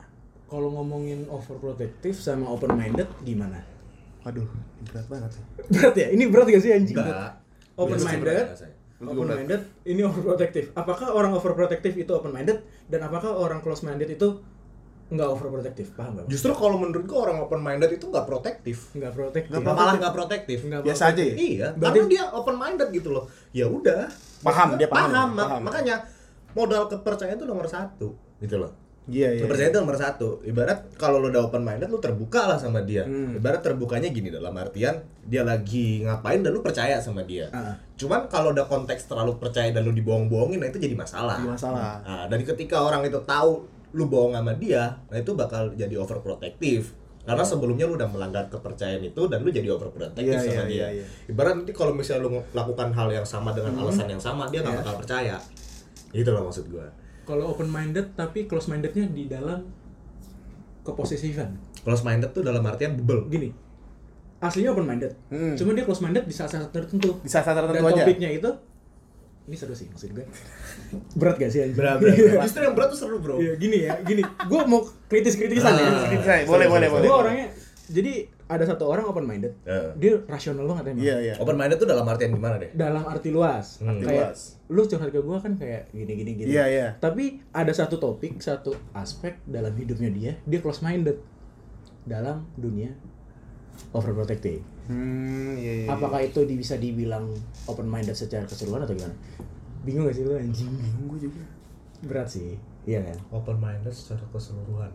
S4: Kalau ngomongin overprotective sama open minded gimana?
S1: Waduh, ini berat banget ya.
S4: Berat ya? Ini berat gak sih anjing?
S3: Enggak.
S4: Open minded. Open
S1: berat.
S4: minded ini overprotective. Apakah orang overprotective itu open minded dan apakah orang close minded itu nggak overprotective? Paham nggak?
S3: Justru kalau menurut gua orang open minded itu nggak protektif.
S4: Nggak protektif.
S1: Nggak
S3: malah nggak protektif.
S4: Nggak
S1: Biasa aja ya?
S3: Iya,
S4: Berarti-
S3: karena dia open minded gitu loh. Ya udah.
S1: Paham, dia paham,
S3: mak-
S1: paham.
S3: Makanya modal kepercayaan itu nomor satu, gitu loh.
S1: Iya, iya.
S3: Kepercayaan itu nomor satu. Ibarat kalau lo udah open minded, lo terbuka lah sama dia.
S1: Hmm.
S3: Ibarat terbukanya gini dalam artian dia lagi ngapain dan lu percaya sama dia.
S4: Ah.
S3: Cuman kalau udah konteks terlalu percaya dan lu dibohong-bohongin, nah itu jadi masalah.
S1: Jadi masalah.
S3: Nah, dan ketika orang itu tahu lu bohong sama dia, nah itu bakal jadi overprotective. Karena sebelumnya lu udah melanggar kepercayaan itu dan lu jadi overprotective
S1: Iya,
S3: sama
S1: iya,
S3: dia.
S1: iya, iya.
S3: Ibarat nanti kalau misalnya lu melakukan hal yang sama dengan alasan yang sama, dia nggak
S4: Iya.
S3: bakal percaya. Itu loh maksud gua.
S4: Kalau open minded tapi close mindednya di dalam keposesifan.
S3: Close minded tuh dalam artian bebel.
S4: Gini, aslinya open minded,
S1: Hmm.
S4: cuman dia close minded di saat-saat tertentu.
S1: Di saat-saat
S4: Dan
S1: tertentu aja.
S4: topiknya itu, ini seru sih maksud gue. Berat gak sih? anjing?
S3: Berat, berat, berat. Justru yang berat tuh seru, Bro.
S4: Iya, gini ya, gini. Gue mau kritis-kritisan ya.
S3: Ah.
S1: Kritis aja. Boleh, boleh, boleh.
S4: Gue orangnya, jadi ada satu orang open minded,
S3: Heeh.
S4: dia rasional banget emang.
S1: Iya, iya.
S3: Open minded tuh dalam artian gimana deh?
S4: Dalam arti luas,
S3: Hmm.
S1: Arti
S4: kayak
S1: luas.
S4: Lu curhat ke gue kan kayak gini gini gini.
S1: Iya, iya.
S4: Tapi ada satu topik, satu aspek dalam hidupnya dia, dia close minded dalam dunia overprotective.
S1: Hmm, iya, iya.
S4: Apakah itu bisa dibilang open minded secara keseluruhan atau gimana? Bingung gak sih lu anjing?
S1: Bingung gue juga.
S4: Berat sih, iya kan?
S3: Open minded secara keseluruhan.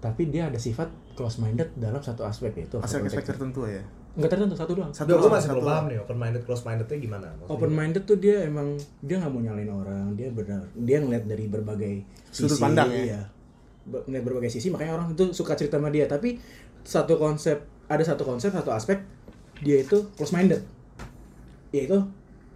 S4: Tapi dia ada sifat close minded dalam satu aspek yaitu
S1: Aspek-aspek tertentu ya.
S4: Enggak tertentu satu doang.
S1: Satu
S3: Enggak, gue
S1: doang,
S3: masih
S1: satu
S3: belum
S1: doang.
S3: paham nih open minded close mindednya gimana? Maksudnya?
S4: Open minded tuh dia emang dia nggak mau nyalain orang, dia benar dia ngeliat dari berbagai
S1: Sudut
S4: sisi,
S1: pandang ya?
S4: Iya. Ngeliat berbagai sisi makanya orang itu suka cerita sama dia. Tapi satu konsep ada satu konsep satu aspek dia itu close minded. Yaitu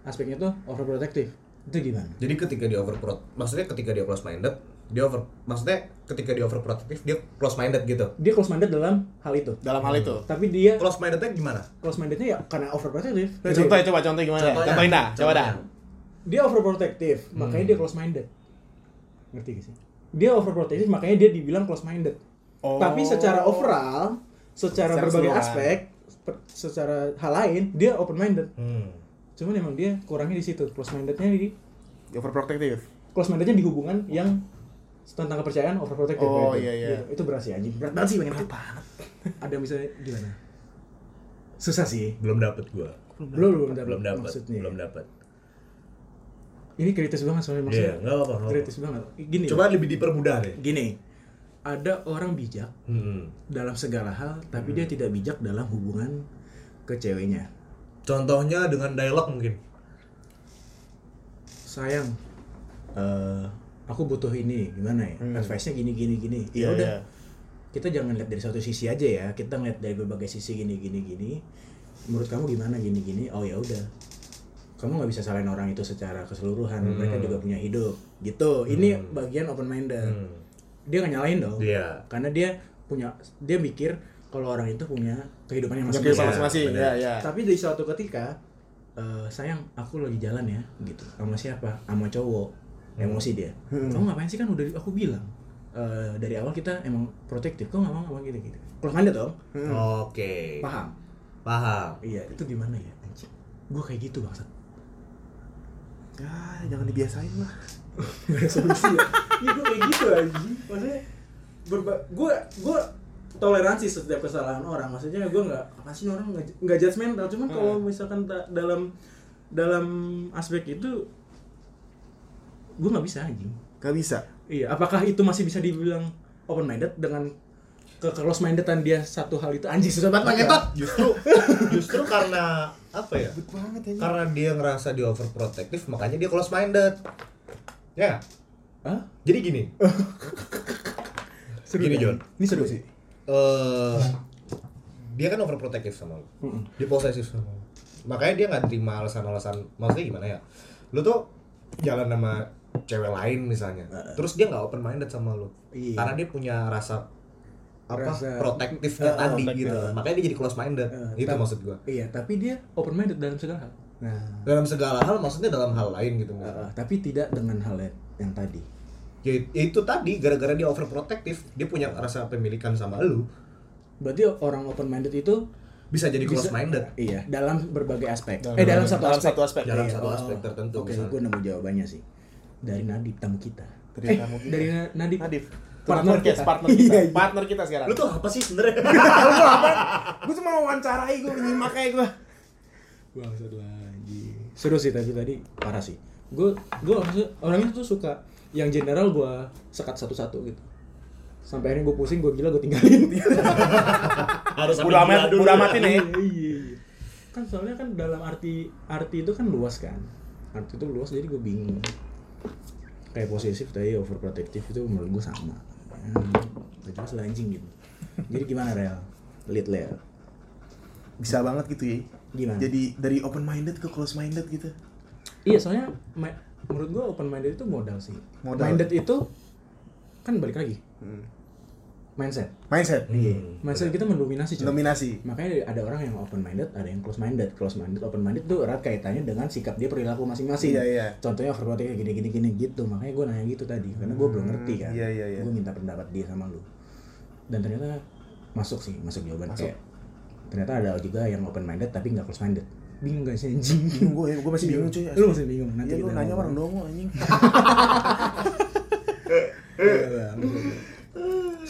S4: aspeknya tuh overprotective. Itu gimana?
S3: Jadi ketika dia over maksudnya ketika dia close minded, dia over maksudnya ketika dia overprotective dia close minded gitu.
S4: Dia close minded dalam hal itu.
S1: Dalam hal itu.
S4: Tapi dia
S3: Close mindednya gimana?
S4: close mindednya ya karena overprotective.
S1: Nah, contoh ya, coba contoh gimana?
S3: Contohnya.
S1: Contohin dah, coba dah.
S4: Dia overprotective, makanya
S1: Hmm.
S4: dia close minded. Ngerti gak sih? Dia overprotective, makanya dia dibilang close minded.
S1: Oh.
S4: Tapi secara overall, secara,
S1: Secara
S4: berbagai
S1: keseluruhan.
S4: aspek, per- secara hal lain, dia open minded.
S3: Hmm.
S4: Cuman emang dia kurangnya di situ. Close mindednya di
S1: Overprotective.
S4: close mindednya di hubungan yang tentang kepercayaan overprotective.
S1: Oh,
S4: gitu.
S1: iya, iya.
S4: Gitu. Itu berat sih anjing. Berat banget sih pengen Ada misalnya gimana? Susah sih.
S3: Belum dapet gua.
S4: Belum belum dapet
S3: Belum dapet.
S4: maksudnya.
S3: Belum dapet.
S4: Ini kritis banget soalnya maksudnya.
S3: Iya, nggak apa-apa. nggak
S4: kritis banget. Gini.
S3: Coba lebih dipermudah deh.
S4: gini. Ada orang bijak
S3: Hmm.
S4: dalam segala hal, tapi dia tidak bijak dalam hubungan ke ceweknya.
S3: Contohnya dengan dialog mungkin.
S4: Sayang, eh aku butuh ini, gimana ya?
S1: Hmm.
S4: Advice-nya gini gini gini.
S1: Iya,
S4: Ya udah,
S1: iya.
S4: kita jangan lihat dari satu sisi aja ya. Kita ngeliat dari berbagai sisi gini gini gini. Menurut kamu gimana gini gini? Oh ya udah. Kamu nggak bisa salahin orang itu secara keseluruhan.
S3: Hmm.
S4: Mereka juga punya hidup. Gitu. Ini bagian open minded.
S3: Hmm.
S4: Dia nggak nyalahin dong.
S3: Iya.
S4: Karena dia punya dia mikir kalau orang itu punya kehidupannya
S1: Punya
S4: masing-masing.
S1: kehidupan
S3: benar.
S1: Ya, ya.
S4: Tapi di suatu ketika eh, sayang aku lagi jalan ya gitu sama siapa sama cowok emosi dia.
S1: Hmm.
S4: kamu ngapain sih kan udah aku bilang eh, dari awal kita emang protektif kok nggak mau ngomong gitu gitu. Kalau anda dong.
S1: Hmm.
S3: Oke.
S4: paham?
S3: Paham.
S4: iya itu gimana ya? Anjing. Gue kayak gitu bangsat.
S1: Ya, jangan dibiasain lah.
S4: gak ada solusi ya? Iya gue kayak gitu anjing. Maksudnya berba gue gue toleransi setiap kesalahan orang. Maksudnya gue nggak apa sih orang? Nggak nggak judgmental. Cuman kalau misalkan ta- dalam dalam aspek itu gue nggak bisa anjing
S1: Gak bisa.
S4: iya apakah itu masih bisa dibilang open minded dengan ke close mindedan dia satu hal itu anjing susah banget ngetot
S3: Justru justru karena apa ya?
S1: Banget ya.
S3: Karena dia ngerasa dia overprotective makanya dia close minded. Ya.
S4: Hah?
S3: Jadi gini.
S4: Seru
S3: Gini,
S4: kan?
S3: John.
S4: ini seru sih
S3: eh dia kan overprotective sama lu.
S4: Mm-mm.
S3: Dia posesif sama lu. Makanya dia nggak terima alasan-alasan maksudnya gimana ya? Lu tuh jalan sama cewek lain misalnya. Terus dia nggak open minded sama lu.
S4: Iya.
S3: Karena dia punya rasa apa
S4: Rasa-
S3: protektifnya
S4: Eh,
S3: tadi
S4: protective.
S3: gitu. Makanya dia jadi close minded.
S4: Eh,
S3: itu maksud gua.
S4: iya tapi dia open minded dalam segala hal nah
S3: Dalam segala hal maksudnya dalam hal lain gitu.
S4: Uh, tapi tidak dengan hal yang, yang tadi.
S3: Ya, ya itu tadi gara-gara dia overprotective, dia punya rasa pemilikan sama lu.
S4: Berarti orang open minded itu
S3: Bisa jadi
S4: bisa-
S3: close minded.
S4: Iya, dalam berbagai aspek.
S1: Dalam
S4: eh dalam satu
S1: dalam
S4: aspek.
S1: satu aspek.
S3: Dalam
S4: Iya,
S3: satu
S4: oh,
S3: aspek tertentu,
S4: Oke,
S3: misalnya.
S4: gue nemu jawabannya sih. Dari Nadib tamu kita.
S1: Dari
S4: eh,
S1: tamu kita.
S4: dari Na- Nadib.
S1: Nadif.
S4: Partner
S1: Partner kita,
S4: kita.
S1: partner kita.
S4: Iya, iya.
S1: Partner kita sekarang.
S3: Lu tuh apa sih sebenarnya?
S1: gue cuma wawancarai gue nyimak kayak gue.
S4: Bangsat lagi. Seru sih tadi tadi parah sih. Gue gue maksudnya orang itu tuh suka yang general gue sekat satu-satu gitu. sampai akhirnya gue pusing gue gila gue tinggalin
S3: Harus
S1: Udah amat, udah
S4: iya, iya. kan soalnya kan dalam arti arti itu kan luas kan arti itu luas jadi gue bingung kayak posesif tadi overprotective itu menurut gue sama hmm, gak jelas lah anjing gitu jadi gimana real lead Leo
S1: Bisa banget gitu ya.
S4: gimana
S1: Jadi dari open minded ke close minded gitu.
S4: iya soalnya menurut gue open minded itu modal sih
S1: Modal.
S4: minded itu kan balik lagi
S1: Hmm.
S4: Mindset
S1: Mindset.
S4: iya mindset kita mendominasi coy.
S1: Dominasi.
S4: makanya ada orang yang open minded ada yang close minded close minded open minded tuh erat kaitannya dengan sikap dia perilaku masing-masing
S1: Iya, iya.
S4: contohnya overprotective gini gini gini gitu makanya gue nanya gitu tadi karena gue belum ngerti kan
S1: iya, iya, iya.
S4: gue minta pendapat dia sama lu dan ternyata masuk sih masuk jawaban kayak ternyata ada juga yang open minded tapi nggak close minded bingung gak sih anjing
S1: Bingung gue, gue masih bingung cuy.
S4: lu masih bingung nanti
S1: Iya lu nanya orang dongo anjing.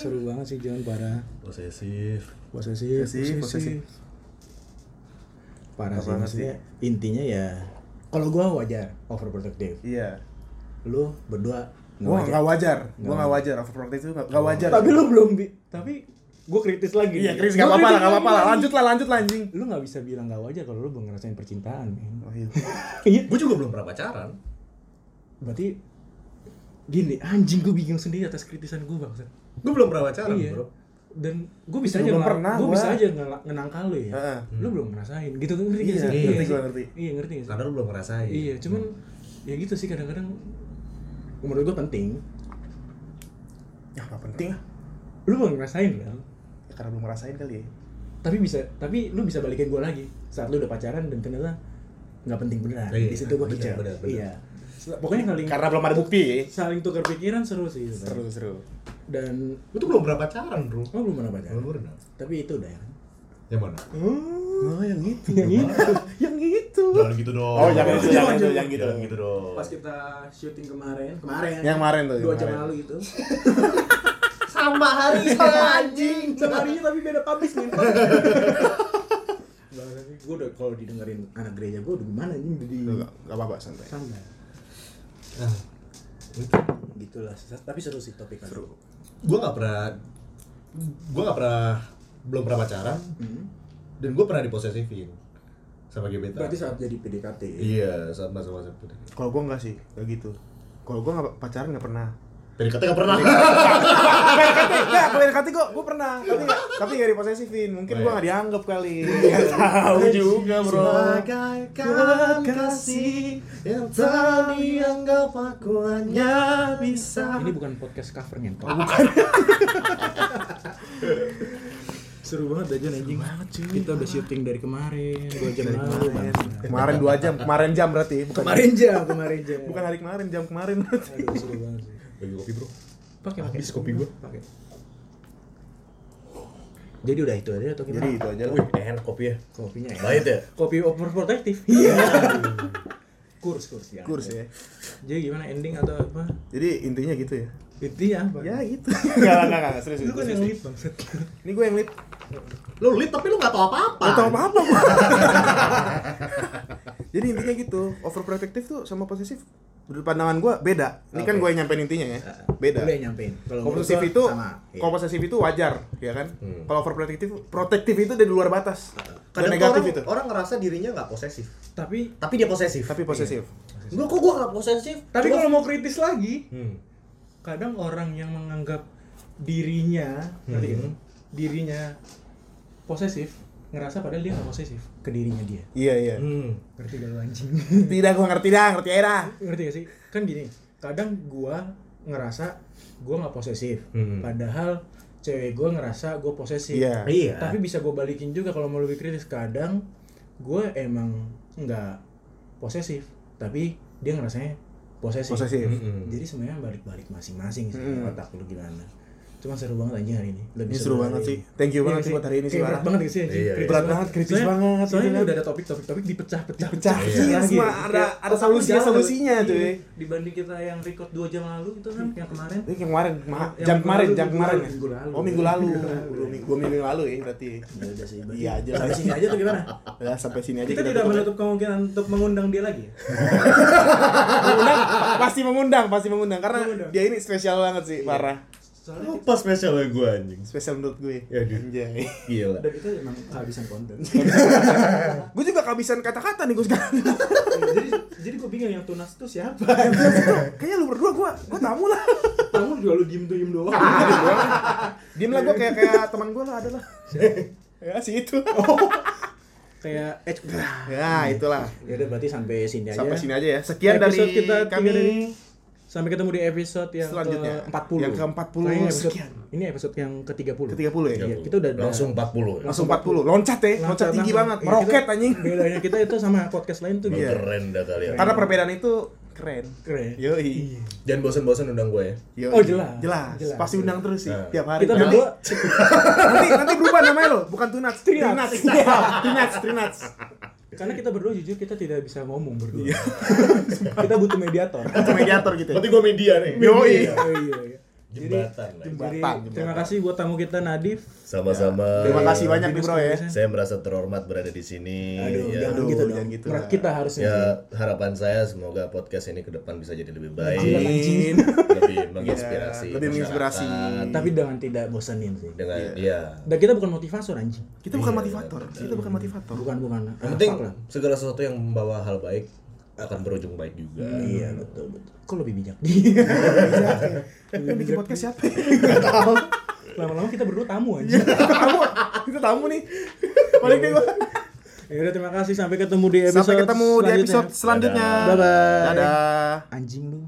S4: Iya, seru banget sih jangan parah
S3: Posesif.
S4: posesif
S1: Posesif, posesif.
S4: parah
S1: Apa
S4: sih maksudnya intinya ya kalau gua wajar overprotective
S1: Iya.
S4: lu berdua nggak
S1: Gua
S4: wajar.
S1: nggak wajar. Gua
S4: Nggak
S1: wajar. Overprotective itu nggak nggak wajar.
S4: tapi lu belum bi- tapi gua kritis lagi
S1: Iya,
S4: Gua
S1: nggak apa-apa lah,
S4: kritis
S1: nggak apa-apa lah. Lanjut lah, lanjut lah anjing.
S4: lu nggak bisa bilang nggak wajar kalau lu belum ngerasain percintaan.
S1: Oh iya.
S4: iya
S3: Gue juga belum pernah pacaran.
S4: berarti gini anjing gua bingung sendiri atas kritisan gua bang
S3: Gue belum pernah pacaran,
S4: iya
S3: bro.
S4: dan gue bisa aja
S1: belum pernah
S4: gua
S1: gua.
S4: bisa aja ngenangkal lu ya
S1: Heeh.
S4: lu belum ngerasain gitu kan ngerti
S1: Iya,
S4: gak sih
S3: iya.
S1: ngerti gua ngerti.
S4: iya ngerti sih
S3: Karena lu belum ngerasain.
S4: Iya, cuman ya gitu sih kadang-kadang menurut gua penting.
S1: Ya nggak penting ah.
S4: Lu belum ngerasain kan?
S1: Ya, karena belum ngerasain kali ya.
S4: Tapi bisa, tapi lu bisa balikin gua lagi saat lu udah pacaran dan ternyata nggak penting beneran.
S3: Iya,
S4: Di situ
S3: bener, bener.
S4: Iya. Pokoknya saling
S1: Karena belum ada bukti. ya.
S4: saling tukar pikiran seru sih. itu.
S1: Seru seru.
S4: Dan
S3: tuh belum pernah pacaran, bro.
S4: oh belum pernah pacaran.
S3: Belum pernah.
S4: Tapi itu udah ya. kan?
S3: Yang mana?
S1: Oh, yang itu.
S4: Yang itu, yang itu.
S3: Jangan gitu dong.
S1: Oh, jangan itu, jangan itu,
S4: jangan.
S1: yang gitu.
S3: Jangan gitu dong.
S4: Pas kita syuting kemarin, kemarin.
S1: Yang kemarin tuh,
S4: Dua
S1: yang
S4: jam lalu itu.
S3: sama hari sama anjing.
S4: Seharinya tapi beda publis nih. gue udah kalau didengerin anak gereja gue udah gimana nih udah di
S1: Enggak enggak apa-apa santai.
S4: sana
S3: Nah, itu
S4: gitulah tapi seru sih topik.
S1: Seru.
S3: Gue nggak pernah gue nggak pernah belum pernah pacaran
S4: Hmm.
S3: dan gue pernah diposesifin sama gebetan
S4: berarti saat jadi PDKT
S3: iya saat masa-masa itu
S1: Kalau gua enggak sih, kayak gitu. Kalau gua enggak pacaran enggak pernah.
S3: PDKT nggak pernah.
S1: Enggak, kalau PDKT gua gua pernah, tapi enggak tapi enggak diposesifin. Mungkin gua enggak dianggap kali. Enggak tahu juga, Bro.
S3: Bagaikan kasih yang tak dianggap aku hanya bisa.
S4: Ini bukan podcast cover ngentot seru banget aja anjing. kita udah syuting dari kemarin dua jam lalu.
S1: Kemarin. 2 jam, kemarin jam berarti, bukan
S4: kemarin jam kemarin jam.
S1: Bukan hari kemarin, jam kemarin.
S4: aduh seru banget sih
S3: bagi kopi bro
S4: pakai pakai
S3: Habis kopi gua.
S4: pakai jadi udah itu aja atau gimana
S1: Jadi itu aja lah.
S3: wih enak kopi ya
S4: kopinya ya
S3: Pahit ya?
S4: kopi overprotective iya kurs kurs ya
S1: Kurs ya.
S4: jadi gimana ending atau apa
S1: Jadi intinya gitu ya.
S4: itu ya apa
S1: Ya gitu. Enggak, enggak, enggak, serius.
S4: lu kan yang lead bangsat
S1: Ini gue yang lead.
S3: Lu lit tapi lu nggak tahu apa-apa
S1: Gak tau apa-apa gua. Jadi intinya gitu, overprotective tuh sama posesif menurut pandangan gua beda. Ini kan
S4: Oke.
S1: gue yang nyampein intinya ya. Beda.
S4: Lu yang nyampein kalau
S1: Posesif
S4: gua
S1: itu,
S4: sama iya.
S1: kalau posesif itu wajar, ya kan?
S3: Hmm.
S1: Kalau overprotective, protektif itu dari luar batas. Dan
S3: Kadang
S1: negatif
S3: orang,
S1: itu.
S3: orang ngerasa dirinya nggak posesif
S4: tapi
S3: tapi dia posesif
S1: Tapi posesif.
S3: Enggak kok gua nggak posesif
S4: tapi kalau mau kritis lagi
S3: hmm.
S4: kadang orang yang menganggap dirinya
S3: Hmm.
S4: gitu? dirinya posesif ngerasa padahal dia nggak posesif ke dirinya dia
S1: Iya, iya.
S3: Hmm.
S4: ngerti gak lu anjing
S1: Tidak, gua ngerti dah, ngerti aja dah.
S4: ngerti gak sih kan gini kadang gua ngerasa gua nggak posesif
S3: Hmm.
S4: padahal cewek gua ngerasa gua posesif
S1: Iya.
S3: Iya.
S4: tapi bisa gue balikin juga kalau mau lebih kritis kadang gue emang nggak posesif tapi dia ngerasanya posesif,
S1: Posesif.
S3: Mm-mm.
S4: jadi sebenarnya balik-balik masing-masing sih
S1: Mm.
S4: otak lu gimana cuma seru banget aja hari ini lebih
S1: Ini seru banget sih. Thank you
S4: Iya
S1: banget sih buat hari ini sih,
S4: Kayak berat banget sih?
S3: Iya, iya.
S4: Kritis
S1: Berat banget, kritis
S4: Soalnya-
S1: banget,
S4: soalnya
S1: gitu
S4: ini
S1: kan.
S4: udah ada topik-topik dipecah-pecah
S1: Dipecah,
S4: Iya,
S1: iya,
S4: lagi.
S1: semua ada- ada
S4: otak lu
S1: solusinya-
S4: jalan.
S1: solusinya tuh,
S4: Iya.
S1: ya.
S4: dibanding kita yang record 2 jam lalu itu kan yang kemarin
S1: Ini yang kemarin, jam kemarin, jam kemarin ya?
S4: minggu lalu.
S1: Oh minggu lalu,
S4: Minggu lalu.
S1: Dua minggu, lalu ya berarti.
S4: ya sih
S1: Iya aja
S4: sampai sini aja tuh gimana
S1: Ya sampai sini aja
S4: kita tidak menutup kemungkinan untuk mengundang dia lagi ya?
S1: mengundang, pasti mengundang, pasti mengundang karena dia ini spesial banget sih, parah.
S4: Soalnya
S3: Apa spesialnya gue anjing?
S1: Spesial menurut gue.
S3: Ya.
S1: Anjay.
S3: Gila.
S4: dan itu emang kehabisan konten
S1: gue juga kehabisan kata-kata nih gue sekarang.
S4: jadi jadi gue bingung yang tunas itu siapa
S1: Kayaknya lu berdua gue, gue tamu lah.
S4: kamu juga lu diem diem doang
S1: Diem lah gue kayak kayak teman gue lah ada lah. ya si itu.
S4: kayak eh
S1: ya itulah.
S4: ya udah berarti sampai sini aja
S1: Sampai sini aja ya. Sekian dari
S4: kita
S1: kami.
S4: Sampai ketemu di episode yang
S1: Selanjutnya.
S4: ke-40
S1: Yang ke-40
S4: Nah, ini episode,
S1: sekian.
S4: ini episode yang ke-30
S1: Ke 30 ya.
S4: Iya, kita udah
S3: langsung 40 ya.
S1: Langsung 40. Loncat ya, loncat tinggi
S4: langsung.
S1: banget.
S4: Iya,
S1: Meroket
S4: kita-
S1: anjing.
S4: bedanya kita itu sama podcast lain tuh
S1: Iya.
S3: keren dah kalian.
S1: Karena perbedaan itu keren.
S4: keren
S1: Yoi.
S3: Jangan bosan-bosan undang gue ya.
S1: Yoi.
S4: Oh, jelas.
S1: Jelas.
S4: Jelas.
S1: Pasti undang terus sih
S3: Nah.
S1: tiap hari.
S4: kita
S1: nanti,
S4: berdua
S1: nanti nanti berubah namanya lo, bukan Tunats.
S4: Trinats.
S1: Trinats. Trinats, Trinats.
S4: Karena kita berdua jujur kita tidak bisa ngomong berdua
S1: Iya.
S4: kita butuh mediator
S1: Itu mediator gitu. ya.
S3: Berarti gue media nih.
S1: Yoi.
S4: Oh, iya,
S3: Jembatan lah.
S4: Jadi
S1: Jembatan,
S4: terima
S1: jembatan.
S4: kasih buat tamu kita Nadif.
S3: Sama-sama.
S1: Terima kasih banyak nih bro ya.
S3: Saya merasa terhormat berada di sini.
S4: Aduh,
S3: ya.
S4: jangan
S1: Aduh,
S4: gitu dong.
S1: jangan gitu
S4: Nah. Kita harusnya
S3: Ya harapan saya semoga podcast ini ke depan bisa jadi lebih baik,
S4: anjing.
S3: lebih menginspirasi,
S1: Iya, lebih menginspirasi.
S4: tapi dengan tidak bosanin sih.
S3: dengan iya.
S4: Dan kita bukan motivator anjing.
S1: Kita bukan
S3: Iya,
S1: motivator. Kita bukan motivator.
S4: Bukan bukan.
S3: Yang penting segala sesuatu yang membawa hal baik akan berujung baik juga.
S4: Iya betul betul. Kok lebih bijak dia?
S1: Yang bikin podcast siapa?
S4: Lama-lama kita berdua tamu aja.
S1: tamu. Kita tamu nih. Balik deh gua.
S4: Ya udah terima kasih sampai ketemu di episode
S1: Sampai ketemu di episode selanjutnya.
S4: Bye bye.
S1: Dadah.
S4: Anjing lu.